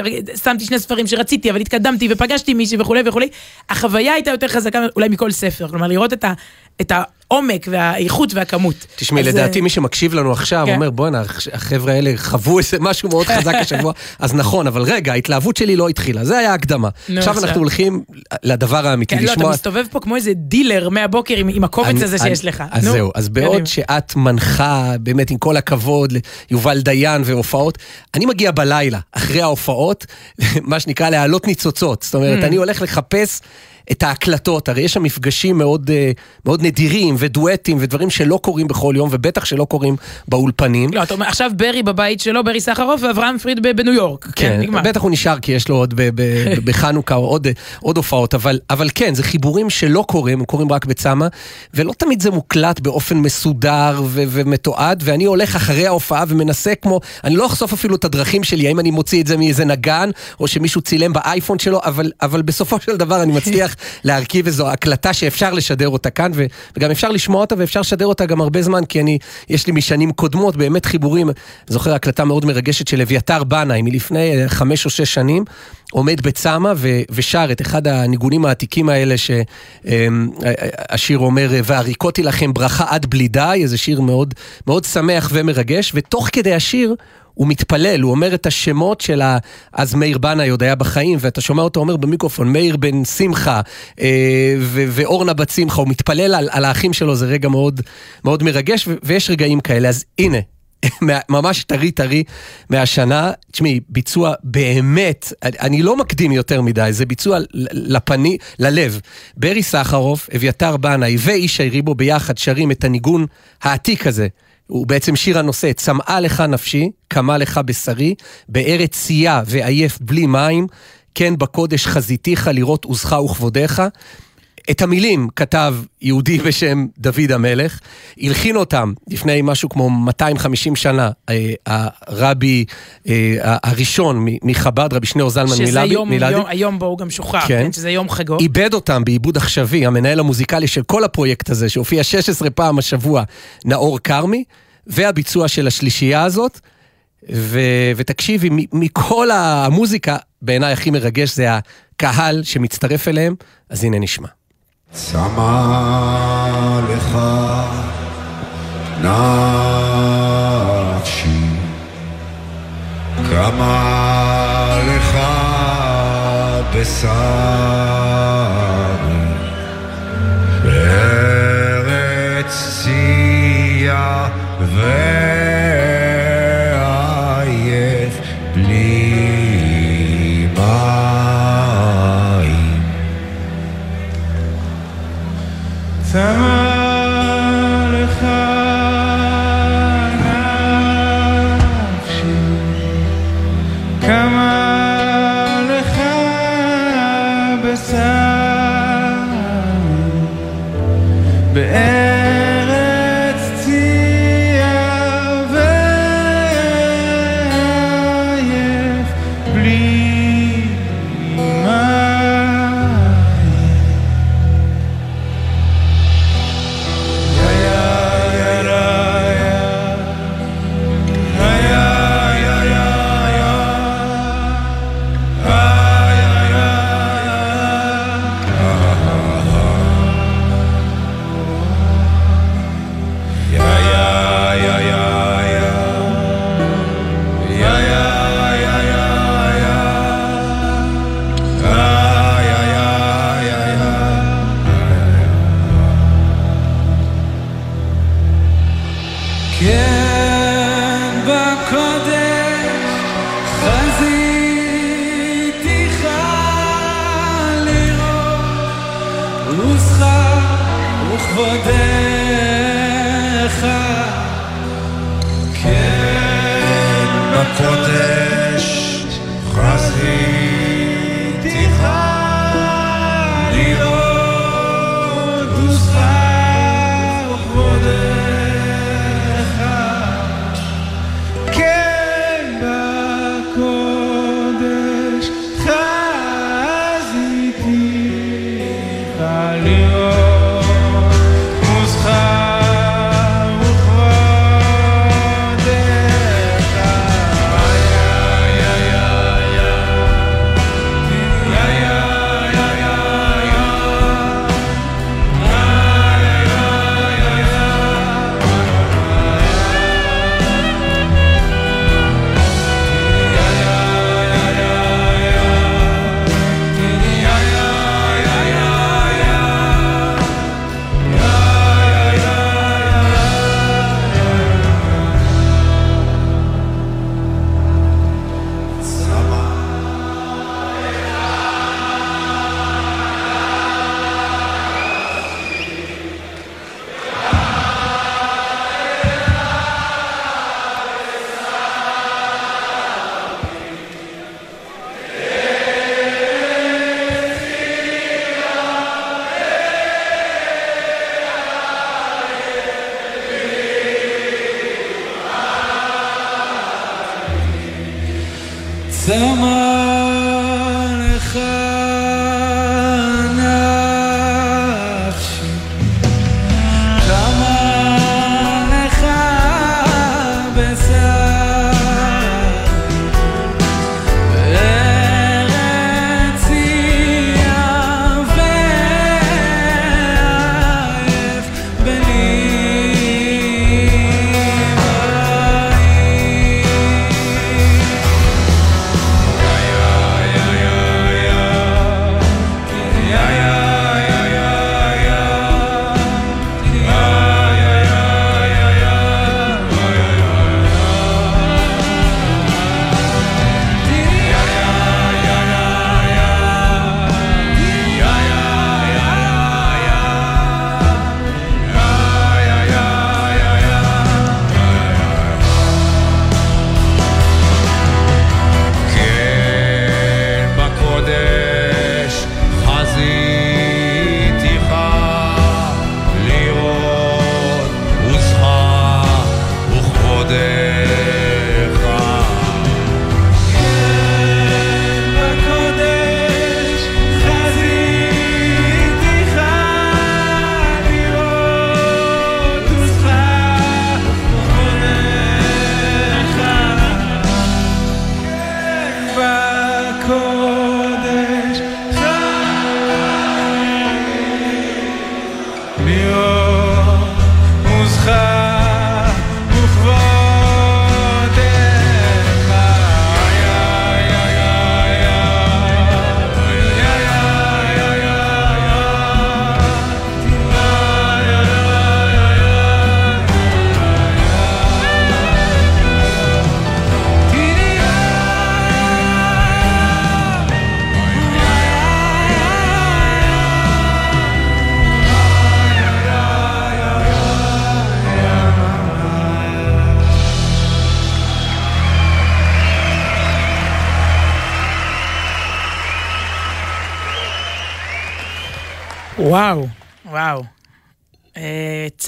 שמתי שני ספרים שרציתי, אבל התקדמתי ופגשתי מישהי וכולי וכולי. החוויה הייתה יותר חזקה אולי מכל ספר, כלומר, לראות את ה... את העומק והאיכות והכמות. תשמעי, לדעתי אה, מי שמקשיב לנו עכשיו כן. אומר, בואנה, החבר'ה האלה חוו איזה משהו מאוד חזק השבוע, אז נכון, אבל רגע, ההתלהבות שלי לא התחילה, זה היה הקדמה. עכשיו. אנחנו הולכים לדבר האמיתי, כן, לא, אתה לשמוע... מסתובב פה כמו איזה דילר מהבוקר עם, הקובץ הזה שיש לך. אז זהו, אז בעוד. שאת מנחה, באמת עם כל הכבוד, ליובל דיין והופעות, אני מגיע בלילה, אחרי ההופעות, מה שנקרא להעלות ניצוצות. זאת אומרת, Mm. אני הולך לחפש... את ההקלטות, הרי יש שם מפגשים מאוד, אה, מאוד נדירים ודואטים ודברים שלא קורים בכל יום ובטח שלא קורים באולפנים. לא, אתה אומר, עכשיו ברי בבית שלו, ברי סחרוף ואברהם פריד ב- בניו יורק. כן, כן, נגמר. בטח הוא נשאר כי יש לו עוד בחנוכה עוד, עוד הופעות, אבל, אבל כן, זה חיבורים שלא קורים, הם קורים רק בצמא, ולא תמיד זה מוקלט באופן מסודר ו- ומתועד, ואני הולך אחרי ההופעה ומנסה כמו, אני לא אחשוף אפילו את הדרכים שלי, האם אני מוציא את זה מאיזה נגן, או שמישהו צילם באייפון שלו, אבל, אבל בסופו של דבר אני מצליח להרכיב איזו הקלטה שאפשר לשדר אותה כאן, ו- וגם אפשר לשמוע אותה ואפשר לשדר אותה גם הרבה זמן, כי אני, יש לי משנים קודמות באמת חיבורים, זוכר הקלטה מאוד מרגשת של אביתר בנאי מלפני אה, חמש או שש שנים, עומד בצמא ושר את אחד הניגונים העתיקים האלה שהשיר אומר, והריקותי לכם ברכה עד בלי די, איזה שיר מאוד, מאוד שמח ומרגש, ותוך כדי השיר הוא מתפלל, הוא אומר את השמות של ה... אז מאיר בנאי עוד היה בחיים, ואתה שומע אותו אומר במיקרופון, מאיר בן שמחה אה, ו- ואורנה בת שמחה, הוא מתפלל על, על האחים שלו, זה רגע מאוד, מאוד מרגש, ו- ויש רגעים כאלה. אז הנה, ממש טרי טרי מהשנה. תשמעי, ביצוע באמת, אני- לא מקדים יותר מדי, זה ביצוע לפני, ללב. ברי סחרוף, אביתר בנאי וישי ריבו ביחד שרים את הניגון העתיק הזה. הוא בעצם שיר הנושא, צמאה לך נפשי, קמה לך בשרי, בארץ צייה ועייף בלי מים, כן בקודש חזיתיך לראות עוזך וכבודיך. את המילים כתב יהודי בשם דוד המלך, הלחין אותם לפני משהו כמו 250 שנה, אה, הרבי אה, הראשון מחב"ד, רבי שניאור זלמן שזה מילדי, יום, מילדי יום, היום בו הוא גם שוחרר, כן. כן, שזה יום חגו. איבד אותם בעיבוד עכשווי, המנהל המוזיקלי של כל הפרויקט הזה, שהופיע 16 פעם השבוע, נאור כרמי, והביצוע של השלישייה הזאת. ו, ותקשיבי, מכל המוזיקה, בעיניי הכי מרגש זה הקהל שמצטרף אליהם, אז הנה נשמע. צמא לך נפשי, קמה לך בשרי, בארץ צייה ועייף צמא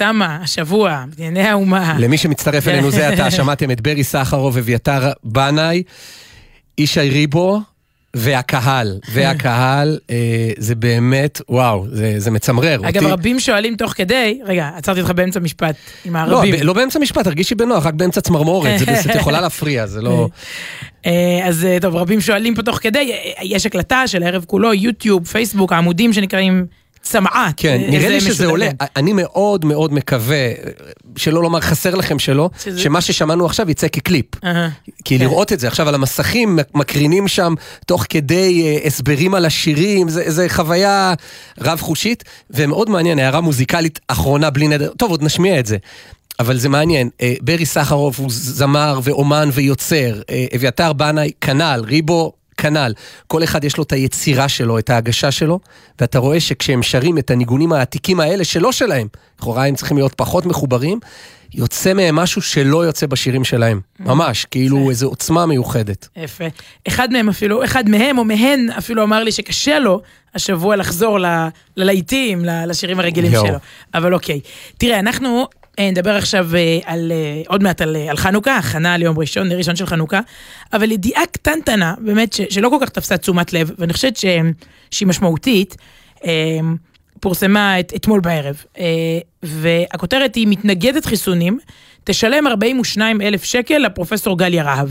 אה, צמא, השבוע, בענייני האומה. למי שמצטרף אלינו זה עתה, שמעתם את ברי סחרוב, אביתר בנאי, ישי ריבו. והקהל, והקהל, אה, זה באמת, וואו, זה, זה מצמרר. אגב, אותי- רבים שואלים תוך כדי, רגע, עצרתי אותך באמצע משפט עם לא, הערבים. ב- לא באמצע משפט, תרגישי בנוח, רק באמצע צמרמורת, זה בסדר, יכולה להפריע, זה לא... אה, אז אה, טוב, רבים שואלים פה תוך כדי, אה, יש הקלטה של הערב כולו, יוטיוב, פייסבוק, העמודים שנקראים צמאת. כן, אה, נראה לי שזה. עולה. אני מאוד מאוד מקווה, שלא לומר חסר לכם שלא, שזה- שמה ששמענו עכשיו יצא כקליפ. אהה. כי כן. לראות את זה עכשיו על המסכים, מק- מקרינים שם תוך כדי אה, הסברים על השירים, זה, זה חוויה רב-חושית, ומאוד מעניין, הערה מוזיקלית אחרונה בלי נדר, טוב, עוד נשמיע את זה. אבל זה מעניין, אה, ברי סחרוף הוא זמר ואומן ויוצר, אה, אביתר בנאי כנ"ל, ריבו כנ"ל. כל אחד יש לו את היצירה שלו, את ההגשה שלו, ואתה רואה שכשהם שרים את הניגונים העתיקים האלה שלא שלהם, לכאורה הם צריכים להיות פחות מחוברים, יוצא מהם משהו שלא יוצא בשירים שלהם. ממש, כאילו איזו עוצמה מיוחדת. יפה. אחד מהם אפילו, אחד מהם או מהן אפילו אמר לי שקשה לו השבוע לחזור ללהיטים, לשירים הרגילים. שלו. אבל אוקיי. תראה, אנחנו נדבר עכשיו אה, על, אה, עוד מעט על, אה, על חנוכה, הכנה ליום ראשון, נר ראשון של חנוכה, אבל ידיעה קטנטנה, באמת, ש, שלא כל כך תפסה תשומת לב, ואני חושבת ש, שהיא משמעותית, אה, פורסמה את, אתמול בערב, אה, והכותרת היא מתנגדת חיסונים, תשלם 42 אלף שקל לפרופסור גליה רהב.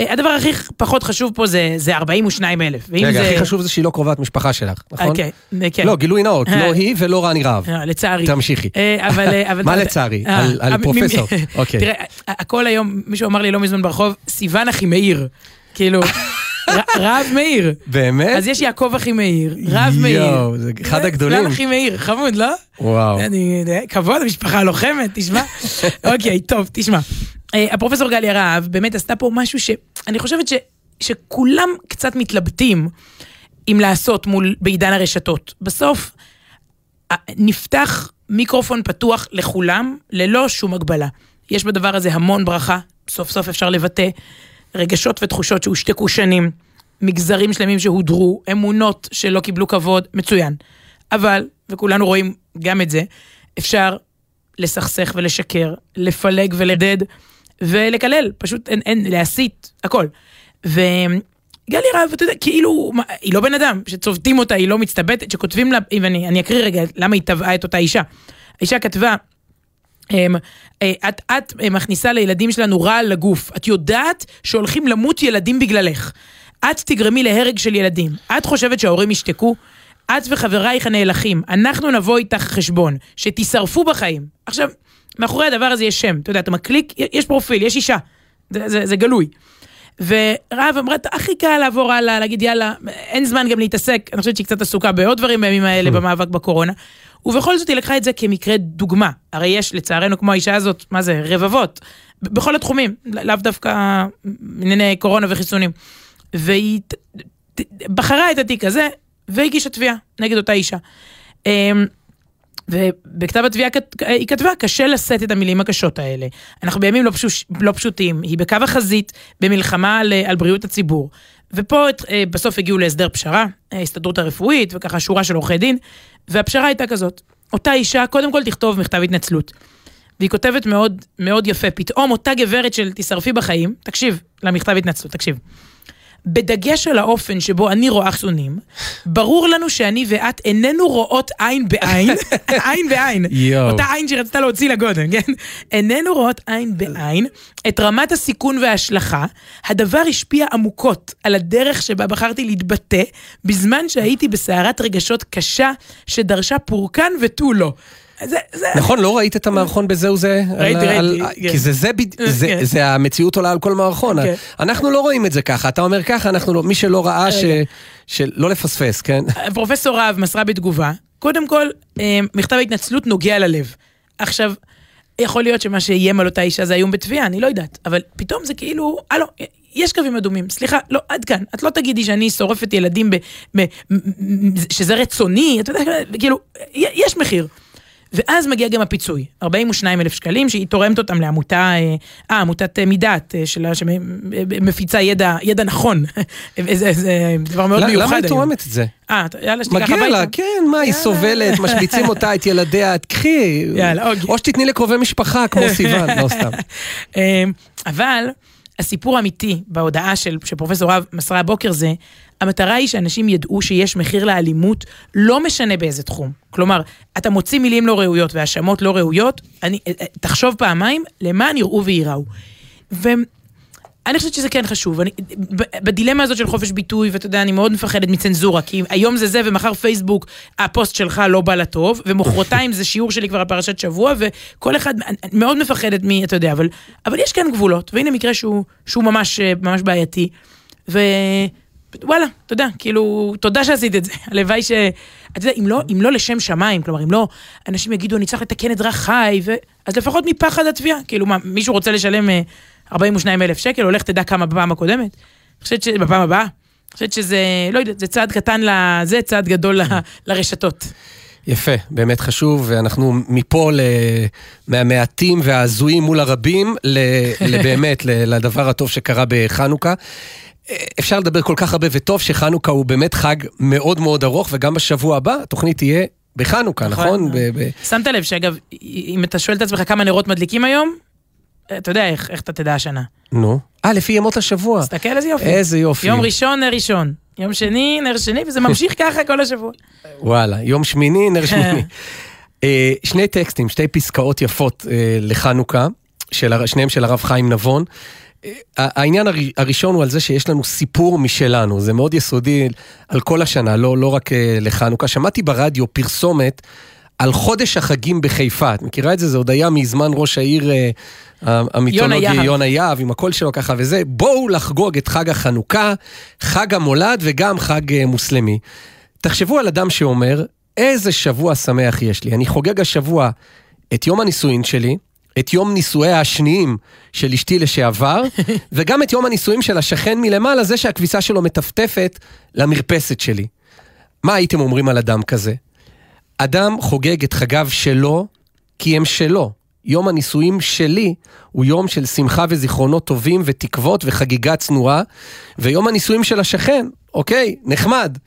אה, הדבר הכי פחות חשוב פה זה, זה 42 אלף. רגע, הכי חשוב זה שהיא לא קרובת משפחה שלך, נכון? אוקיי, כן. לא, גילוי נאות, אה. לא היא ולא רני רהב. אה, לצערי. תמשיכי. אה, אבל... אה, אבל- מה לצערי? אה, על- על אה, פרופסור. אוקיי. תראה, הכל היום, מישהו אמר לי לא מזמן ברחוב, סיוון אחימאיר. כאילו, ר- רב מאיר. באמת? אז יש יעקב אחימאיר, רב מאיר. יואו, זה אחד אה, הגדולים. סיוון אחימאיר, חמוד, לא? וואו. אני, כבוד, המשפחה הלוחמת, תשמע. אוקיי, טוב, תשמע. אה, הפרופסור גליה רהב באמת עשתה פה משהו שאני חושבת ש, שכולם קצת מתלבטים אם לעשות מול, בעידן הרשתות. בסוף, נפתח מיקרופון פתוח לכולם, ללא שום הגבלה. יש בדבר הזה המון ברכה, סוף סוף אפשר לבטא רגשות ותחושות שהושתקו שנים, מגזרים שלמים שהודרו, אמונות שלא קיבלו כבוד, מצוין. אבל, וכולנו רואים גם את זה, אפשר לסכסך ולשקר, לפלג ולדד ולקלל, פשוט אין, אין, להסית, הכל. וגלי רהב, אתה יודע, כאילו, מה, היא לא בן אדם, שצובטים אותה, היא לא מצטבטת, שכותבים לה, ואני אני אקריא רגע למה היא תבעה את אותה אישה. האישה כתבה, אמ, אה, את, את אה, מכניסה לילדים שלנו רעל לגוף, את יודעת שהולכים למות ילדים בגללך. את תגרמי להרג של ילדים. את חושבת שההורים ישתקו? את וחברייך הנאלחים, אנחנו נבוא איתך חשבון, שתישרפו בחיים. עכשיו, מאחורי הדבר הזה יש שם, אתה יודע, אתה מקליק, יש פרופיל, יש אישה, זה, זה, זה גלוי. ורהב אמרה, הכי קל לעבור הלאה, להגיד יאללה, אין זמן גם להתעסק, אני חושבת שהיא קצת עסוקה בעוד דברים בימים האלה במאבק בקורונה. ובכל זאת היא לקחה את זה כמקרה דוגמה. הרי יש לצערנו כמו האישה הזאת, מה זה, רבבות, בכל התחומים, לאו דווקא ענייני קורונה וחיסונים. והיא בחרה את התיק הזה והגישה תביעה נגד אותה אישה. ובכתב התביעה היא כתבה, קשה לשאת את המילים הקשות האלה. אנחנו בימים לא, פשוש, לא פשוטים, היא בקו החזית במלחמה על, על בריאות הציבור. ופה אה, בסוף הגיעו להסדר פשרה, ההסתדרות הרפואית וככה שורה של עורכי דין, והפשרה הייתה כזאת, אותה אישה קודם כל תכתוב מכתב התנצלות. והיא כותבת מאוד מאוד יפה, פתאום אותה גברת של תשרפי בחיים, תקשיב למכתב התנצלות, תקשיב. בדגש על האופן שבו אני רואה חיסונים, ברור לנו שאני ואת איננו רואות עין בעין, עין בעין, יואו. אותה עין שרצתה להוציא לגודל, כן? איננו רואות עין בעין את רמת הסיכון וההשלכה, הדבר השפיע עמוקות על הדרך שבה בחרתי להתבטא, בזמן שהייתי בסערת רגשות קשה שדרשה פורקן ותו לא. זה, זה, נכון, לא ראית את המערכון בזהו זה? ראיתי, ראיתי, כן. כי זה זה, בד- כן. זה- זה המציאות עולה על כל מערכון. כן. אנחנו לא רואים את זה ככה, אתה אומר ככה, אנחנו לא, מי שלא ראה, ש- רגע. שלא לפספס, כן? פרופסור רהב מסרה בתגובה, קודם כל, אה, מכתב ההתנצלות נוגע ללב. עכשיו, יכול להיות שמה שאיים על אותה אישה זה איום בתביעה, אני לא יודעת, אבל פתאום זה כאילו, הלו, יש קווים אדומים, סליחה, לא, עד כאן. את לא תגידי שאני שורפת ילדים ב... ב שזה רצוני, אתה יודע, כאילו, יש מחיר. ואז מגיע גם הפיצוי, 42 אלף שקלים, שהיא תורמת אותם לעמותה, אה, אה, עמותת אה, מידת, אה, שלה, שמפיצה ידע, ידע נכון. זה, זה דבר מאוד למה- מיוחד למה היא. תורמת את זה? אה, יאללה, שתיקח מגיע הביתה. לה, כן, מה, היא. סובלת, משמיצים אותה, את ילדיה, קחי. יאללה, אוקיי. או שתתני לקרובי משפחה, כמו סיוון, לא סתם. אבל הסיפור האמיתי בהודעה של, שפרופסור רב מסרה הבוקר זה, המטרה היא שאנשים ידעו שיש מחיר לאלימות, לא משנה באיזה תחום. כלומר, אתה מוציא מילים לא ראויות והאשמות לא ראויות, אני, אה, אה, תחשוב פעמיים למען יראו וייראו. ואני חושבת שזה כן חשוב. אני, בדילמה הזאת של חופש ביטוי, ואתה יודע, אני מאוד מפחדת מצנזורה, כי היום זה זה ומחר פייסבוק, הפוסט שלך לא בא לטוב, ומחרתיים זה שיעור שלי כבר על פרשת שבוע, וכל אחד, אני מאוד מפחדת מ... אתה יודע, אבל, אבל יש כאן גבולות, והנה מקרה שהוא, שהוא ממש, אה, ממש בעייתי. ו... וואלה, אתה יודע, כאילו, תודה שעשית את זה. הלוואי ש... אתה יודע, אם לא, אם לא לשם שמיים, כלומר, אם לא, אנשים יגידו, אני צריך לתקן את דרכיי, ו... אז לפחות מפחד התביעה. כאילו, מה, מישהו רוצה לשלם אה, 42 אלף שקל, הולך תדע כמה בפעם הקודמת? אני חושבת ש... בפעם הבאה? אני חושבת שזה, לא יודעת, זה צעד קטן לזה, צעד גדול ל... לרשתות. יפה, באמת חשוב, ואנחנו מפה ל... מהמעטים וההזויים מול הרבים, ל... לבאמת, ל... לדבר הטוב שקרה בחנוכה. אפשר לדבר כל כך הרבה, וטוב שחנוכה הוא באמת חג מאוד מאוד ארוך, וגם בשבוע הבא התוכנית תהיה בחנוכה, נכון. נכון? שמת לב שאגב, אם אתה שואל את עצמך כמה נרות מדליקים היום, אתה יודע איך, איך אתה תדע השנה. נו. אה, לפי ימות השבוע. תסתכל איזה יופי. איזה יופי. יום ראשון, נר ראשון. יום שני, נר שני, וזה ממשיך ככה כל השבוע. וואלה, יום שמיני, נר שמיני. אה, שני טקסטים, שתי פסקאות יפות אה, לחנוכה, של, שניהם של הרב חיים נבון. העניין הר- הראשון הוא על זה שיש לנו סיפור משלנו, זה מאוד יסודי על כל השנה, לא, לא רק אה, לחנוכה. שמעתי ברדיו פרסומת על חודש החגים בחיפה, את מכירה את זה? זה עוד היה מזמן ראש העיר אה, המיתולוגי. יונה יהב, עם הקול שלו ככה וזה. בואו לחגוג את חג החנוכה, חג המולד וגם חג אה, מוסלמי. תחשבו על אדם שאומר, איזה שבוע שמח יש לי. אני חוגג השבוע את יום הנישואין שלי, את יום נישואיה השניים של אשתי לשעבר, וגם את יום הנישואין של השכן מלמעלה, זה שהכביסה שלו מטפטפת למרפסת שלי. מה הייתם אומרים על אדם כזה? אדם חוגג את חגיו שלו, כי הם שלו. יום הנישואים שלי הוא יום של שמחה וזיכרונות טובים ותקוות וחגיגה צנועה, ויום הנישואים של השכן, אוקיי, נחמד.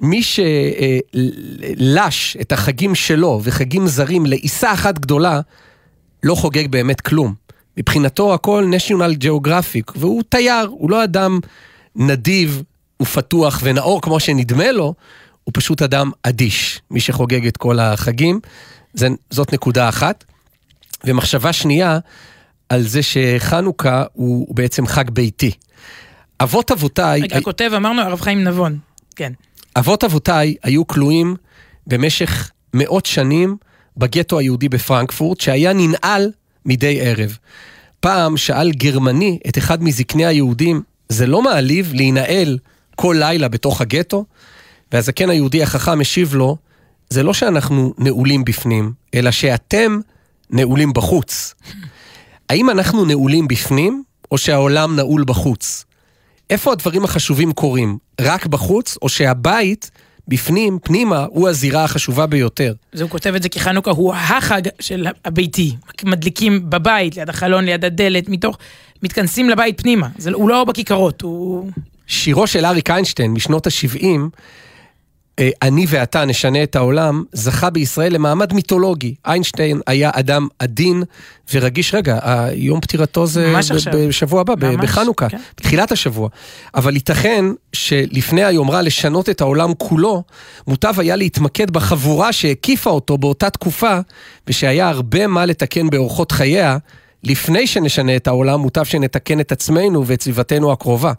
מי שלש את החגים שלו וחגים זרים לעיסה אחת גדולה, לא חוגג באמת כלום. מבחינתו הכל national geographic, והוא תייר, הוא לא אדם נדיב ופתוח ונאור כמו שנדמה לו, הוא פשוט אדם אדיש, מי שחוגג את כל החגים. זה, זאת נקודה אחת. ומחשבה שנייה, על זה שחנוכה הוא, בעצם חג ביתי. אבות אבותיי... רגע, הכותב, אמרנו, הרב חיים נבון. כן. אבות אבותיי היו כלואים במשך מאות שנים בגטו היהודי בפרנקפורט, שהיה ננעל מדי ערב. פעם שאל גרמני את אחד מזקני היהודים, זה לא מעליב להינעל כל לילה בתוך הגטו? והזקן היהודי החכם משיב לו, זה לא שאנחנו נעולים בפנים, אלא שאתם נעולים בחוץ. האם אנחנו נעולים בפנים, או שהעולם נעול בחוץ? איפה הדברים החשובים קורים? רק בחוץ, או שהבית, בפנים, פנימה, הוא הזירה החשובה ביותר? אז הוא כותב את זה כי חנוכה הוא החג של הביתי. מדליקים בבית, ליד החלון, ליד הדלת, מתוך... מתכנסים לבית פנימה. זה, הוא לא בכיכרות, הוא... שירו של אריק איינשטיין משנות ה-70, אה, אני ואתה נשנה את העולם, זכה בישראל למעמד מיתולוגי. איינשטיין היה אדם עדין ורגיש, רגע, יום פטירתו זה ב-. בשבוע הבא, ממש, בחנוכה, כן. בתחילת השבוע. אבל ייתכן שלפני היומרה לשנות את העולם כולו, מוטב היה להתמקד בחבורה שהקיפה אותו באותה תקופה, ושהיה הרבה מה לתקן באורחות חייה. לפני שנשנה את העולם, מוטב שנתקן את עצמנו ואת סביבתנו הקרובה.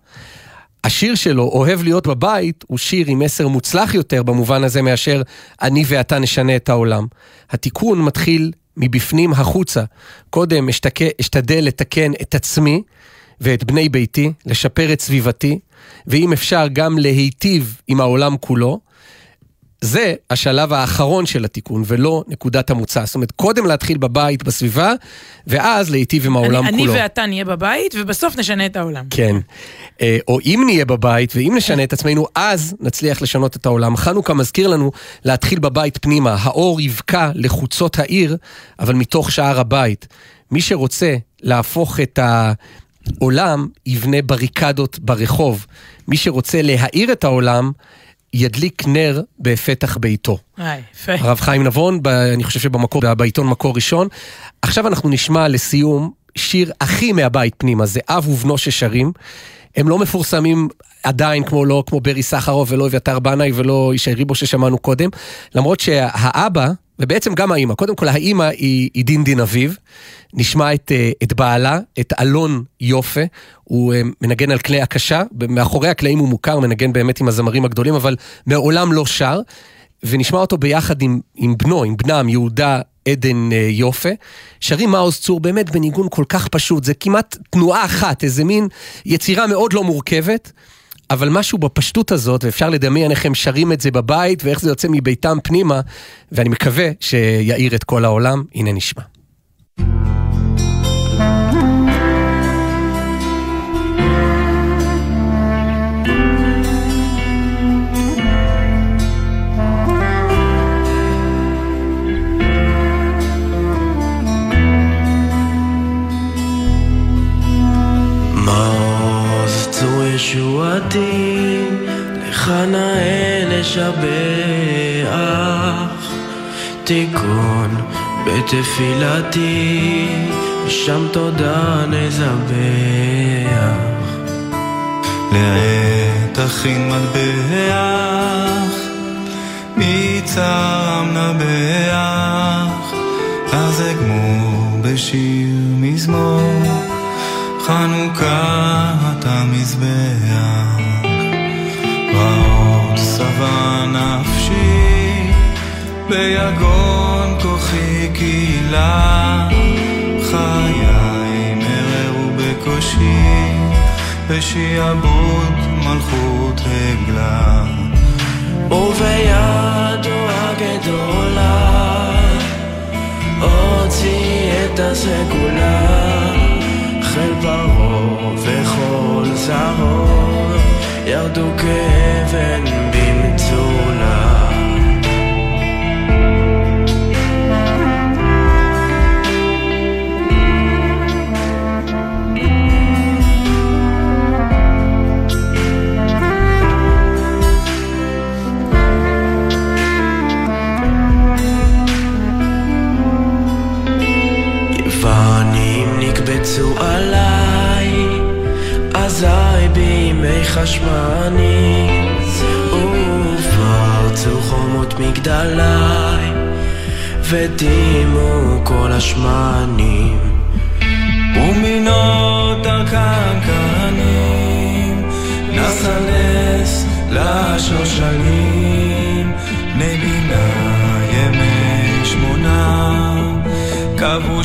השיר שלו, אוהב להיות בבית, הוא שיר עם מסר מוצלח יותר במובן הזה מאשר אני ואתה נשנה את העולם. התיקון מתחיל מבפנים החוצה. קודם אשתק... אשתדל לתקן את עצמי ואת בני ביתי, לשפר את סביבתי, ואם אפשר גם להיטיב עם העולם כולו. זה השלב האחרון של התיקון, ולא נקודת המוצא. זאת אומרת, קודם להתחיל בבית, בסביבה, ואז להיטיב עם העולם אני, כולו. אני ואתה נהיה בבית, ובסוף נשנה את העולם. כן. אה, או אם נהיה בבית ואם נשנה את עצמנו, אז נצליח לשנות את העולם. חנוכה מזכיר לנו להתחיל בבית פנימה. האור יבקע לחוצות העיר, אבל מתוך שער הבית. מי שרוצה להפוך את העולם, יבנה בריקדות ברחוב. מי שרוצה להאיר את העולם, ידליק נר בפתח ביתו. אה, יפה. הרב חיים נבון, ב, אני חושב שבמקור, בעיתון מקור ראשון. עכשיו אנחנו נשמע לסיום שיר הכי מהבית פנימה, זה אב ובנו ששרים. הם לא מפורסמים עדיין כמו לא כמו ברי סחרוף ולא אביתר בנאי ולא ישי ריבו ששמענו קודם, למרות שהאבא, ובעצם גם האימא, קודם כל האימא היא, היא דין דין אביב, נשמע את, אה, את בעלה, את אלון יופה, הוא אה, מנגן על כלי הקשה, מאחורי הקלעים הוא מוכר, מנגן באמת עם הזמרים הגדולים, אבל מעולם לא שר. ונשמע אותו ביחד עם, עם בנו, עם בנם, יהודה עדן אה, יופה. שרים מעוז צור באמת בניגון כל כך פשוט, זה כמעט תנועה אחת, איזה מין יצירה מאוד לא מורכבת. אבל משהו בפשטות הזאת, ואפשר לדמיין איך הם שרים את זה בבית, ואיך זה יוצא מביתם פנימה, ואני מקווה שיאיר את כל העולם. הנה נשמע. ישועתי, לך נאה לשבח, תיקון בתפילתי, שם תודה נזבח. לעת הכין מטבח, מצערם נבח, אז אגמור בשיר מזמור, חנוכת המזבח. רעות שבע נפשי, ביגון כוחי קהילה, חיי מררו בקושי, בשיעבוד מלכות הגלה. ובידו הגדולה הוציא את הסגולה חיל פרעה וכל זרעו ירדו כאבן במצולה נקבצו עליי, אזי בימי חשמני, ופרצו חומות מגדלי, ודימו כל השמנים. ומינות כהנים, נס הנס לשושנים, בני בינה ימי שמונה, קבעו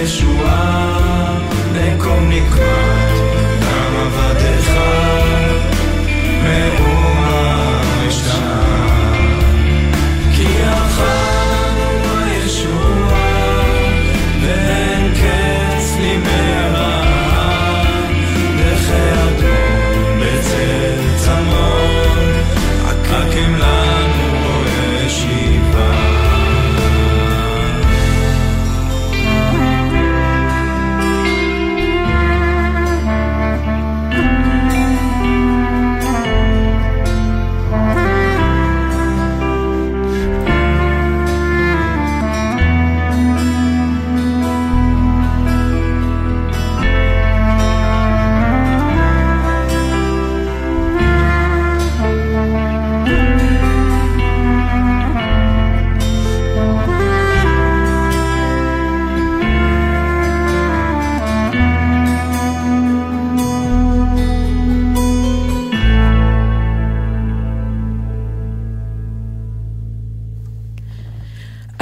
קץ הישועה, נקום נקמת גם עבדיך. מאומה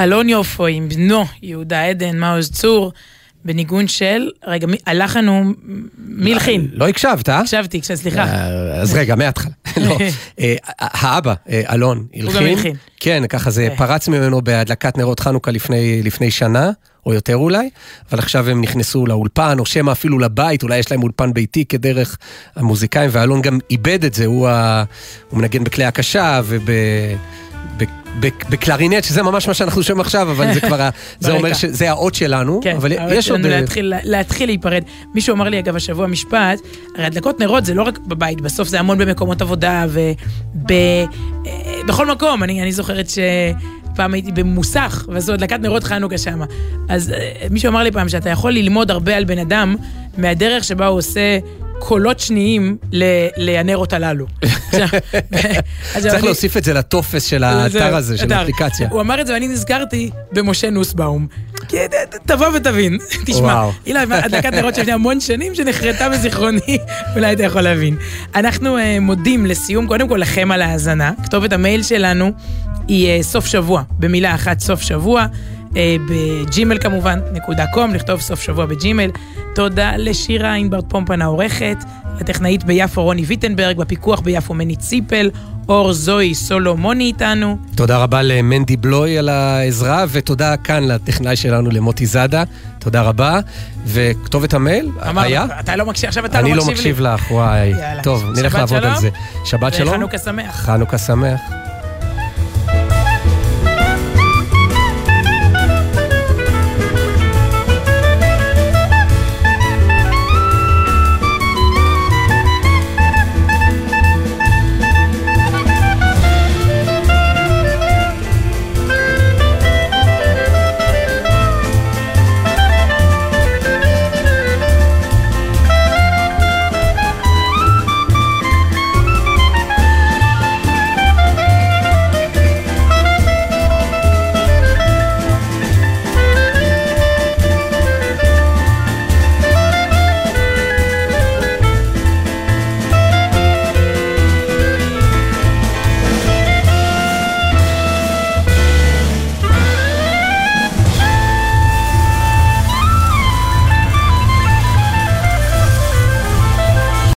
אלון יופו עם בנו, יהודה עדן, מעוז צור, בניגון של, רגע, הלחן הוא, מי הלחין? לא הקשבת, אה? הקשבתי, סליחה. אה, אז רגע, מההתחלה. לא, אה, האבא, אה, אלון, הלחין. הלחין. כן, ככה זה כן. פרץ ממנו בהדלקת נרות חנוכה לפני שנה, או יותר אולי, אבל עכשיו הם נכנסו לאולפן, או שמא אפילו לבית, אולי יש להם אולפן ביתי כדרך המוזיקאים, ואלון גם איבד את זה, הוא, ה... הוא מנגן בכלי הקשה וב... בקלרינט, שזה ממש מה שאנחנו שומעים עכשיו, אבל זה כבר, זה אומר. שזה האות שלנו, כן, אבל יש עוד... אה, להתחיל, להתחיל להיפרד. מישהו אמר לי, אגב, השבוע משפט, הרי הדלקות נרות זה לא רק בבית, בסוף זה המון במקומות עבודה ובכל מקום. אני, אני זוכרת שפעם הייתי במוסך, ועשו הדלקת נרות חנוכה שם. אז אה, מישהו אמר לי פעם שאתה יכול ללמוד הרבה על בן אדם מהדרך שבה הוא עושה... קולות שניים ל- לנרות הללו. צריך להוסיף את זה לטופס של האתר הזה, של. האפליקציה. הוא אמר את זה ואני נזכרתי במשה נוסבאום. ת- ת- תבוא ותבין, תשמע. הנה, הדלקת נרות שלפני המון שנים שנחרטה בזיכרוני, אולי אתה יכול להבין. אנחנו אה, מודים לסיום, קודם כל לכם על ההאזנה. כתובת המייל שלנו היא אה, סוף שבוע, במילה אחת סוף שבוע. אה, בג'ימל כמובן, נקודה קום, לכתוב סוף שבוע בג'ימל. תודה לשירה ענברד פומפן העורכת, לטכנאית ביפו רוני ויטנברג, בפיקוח ביפו מני ציפל, אור זוהי סולומוני איתנו. תודה רבה למנדי בלוי על העזרה, ותודה כאן לטכנאי שלנו, למוטי זאדה. תודה רבה. וכתובת המייל, אמרנו, היה? אתה לא מקשיב, עכשיו אתה אני לא לא מקשיב לי. מקשיב לך, וואי. יאללה. טוב, נלך לעבוד על שלום. זה. שבת שלום. וחנוכה שמח. חנוכה שמח.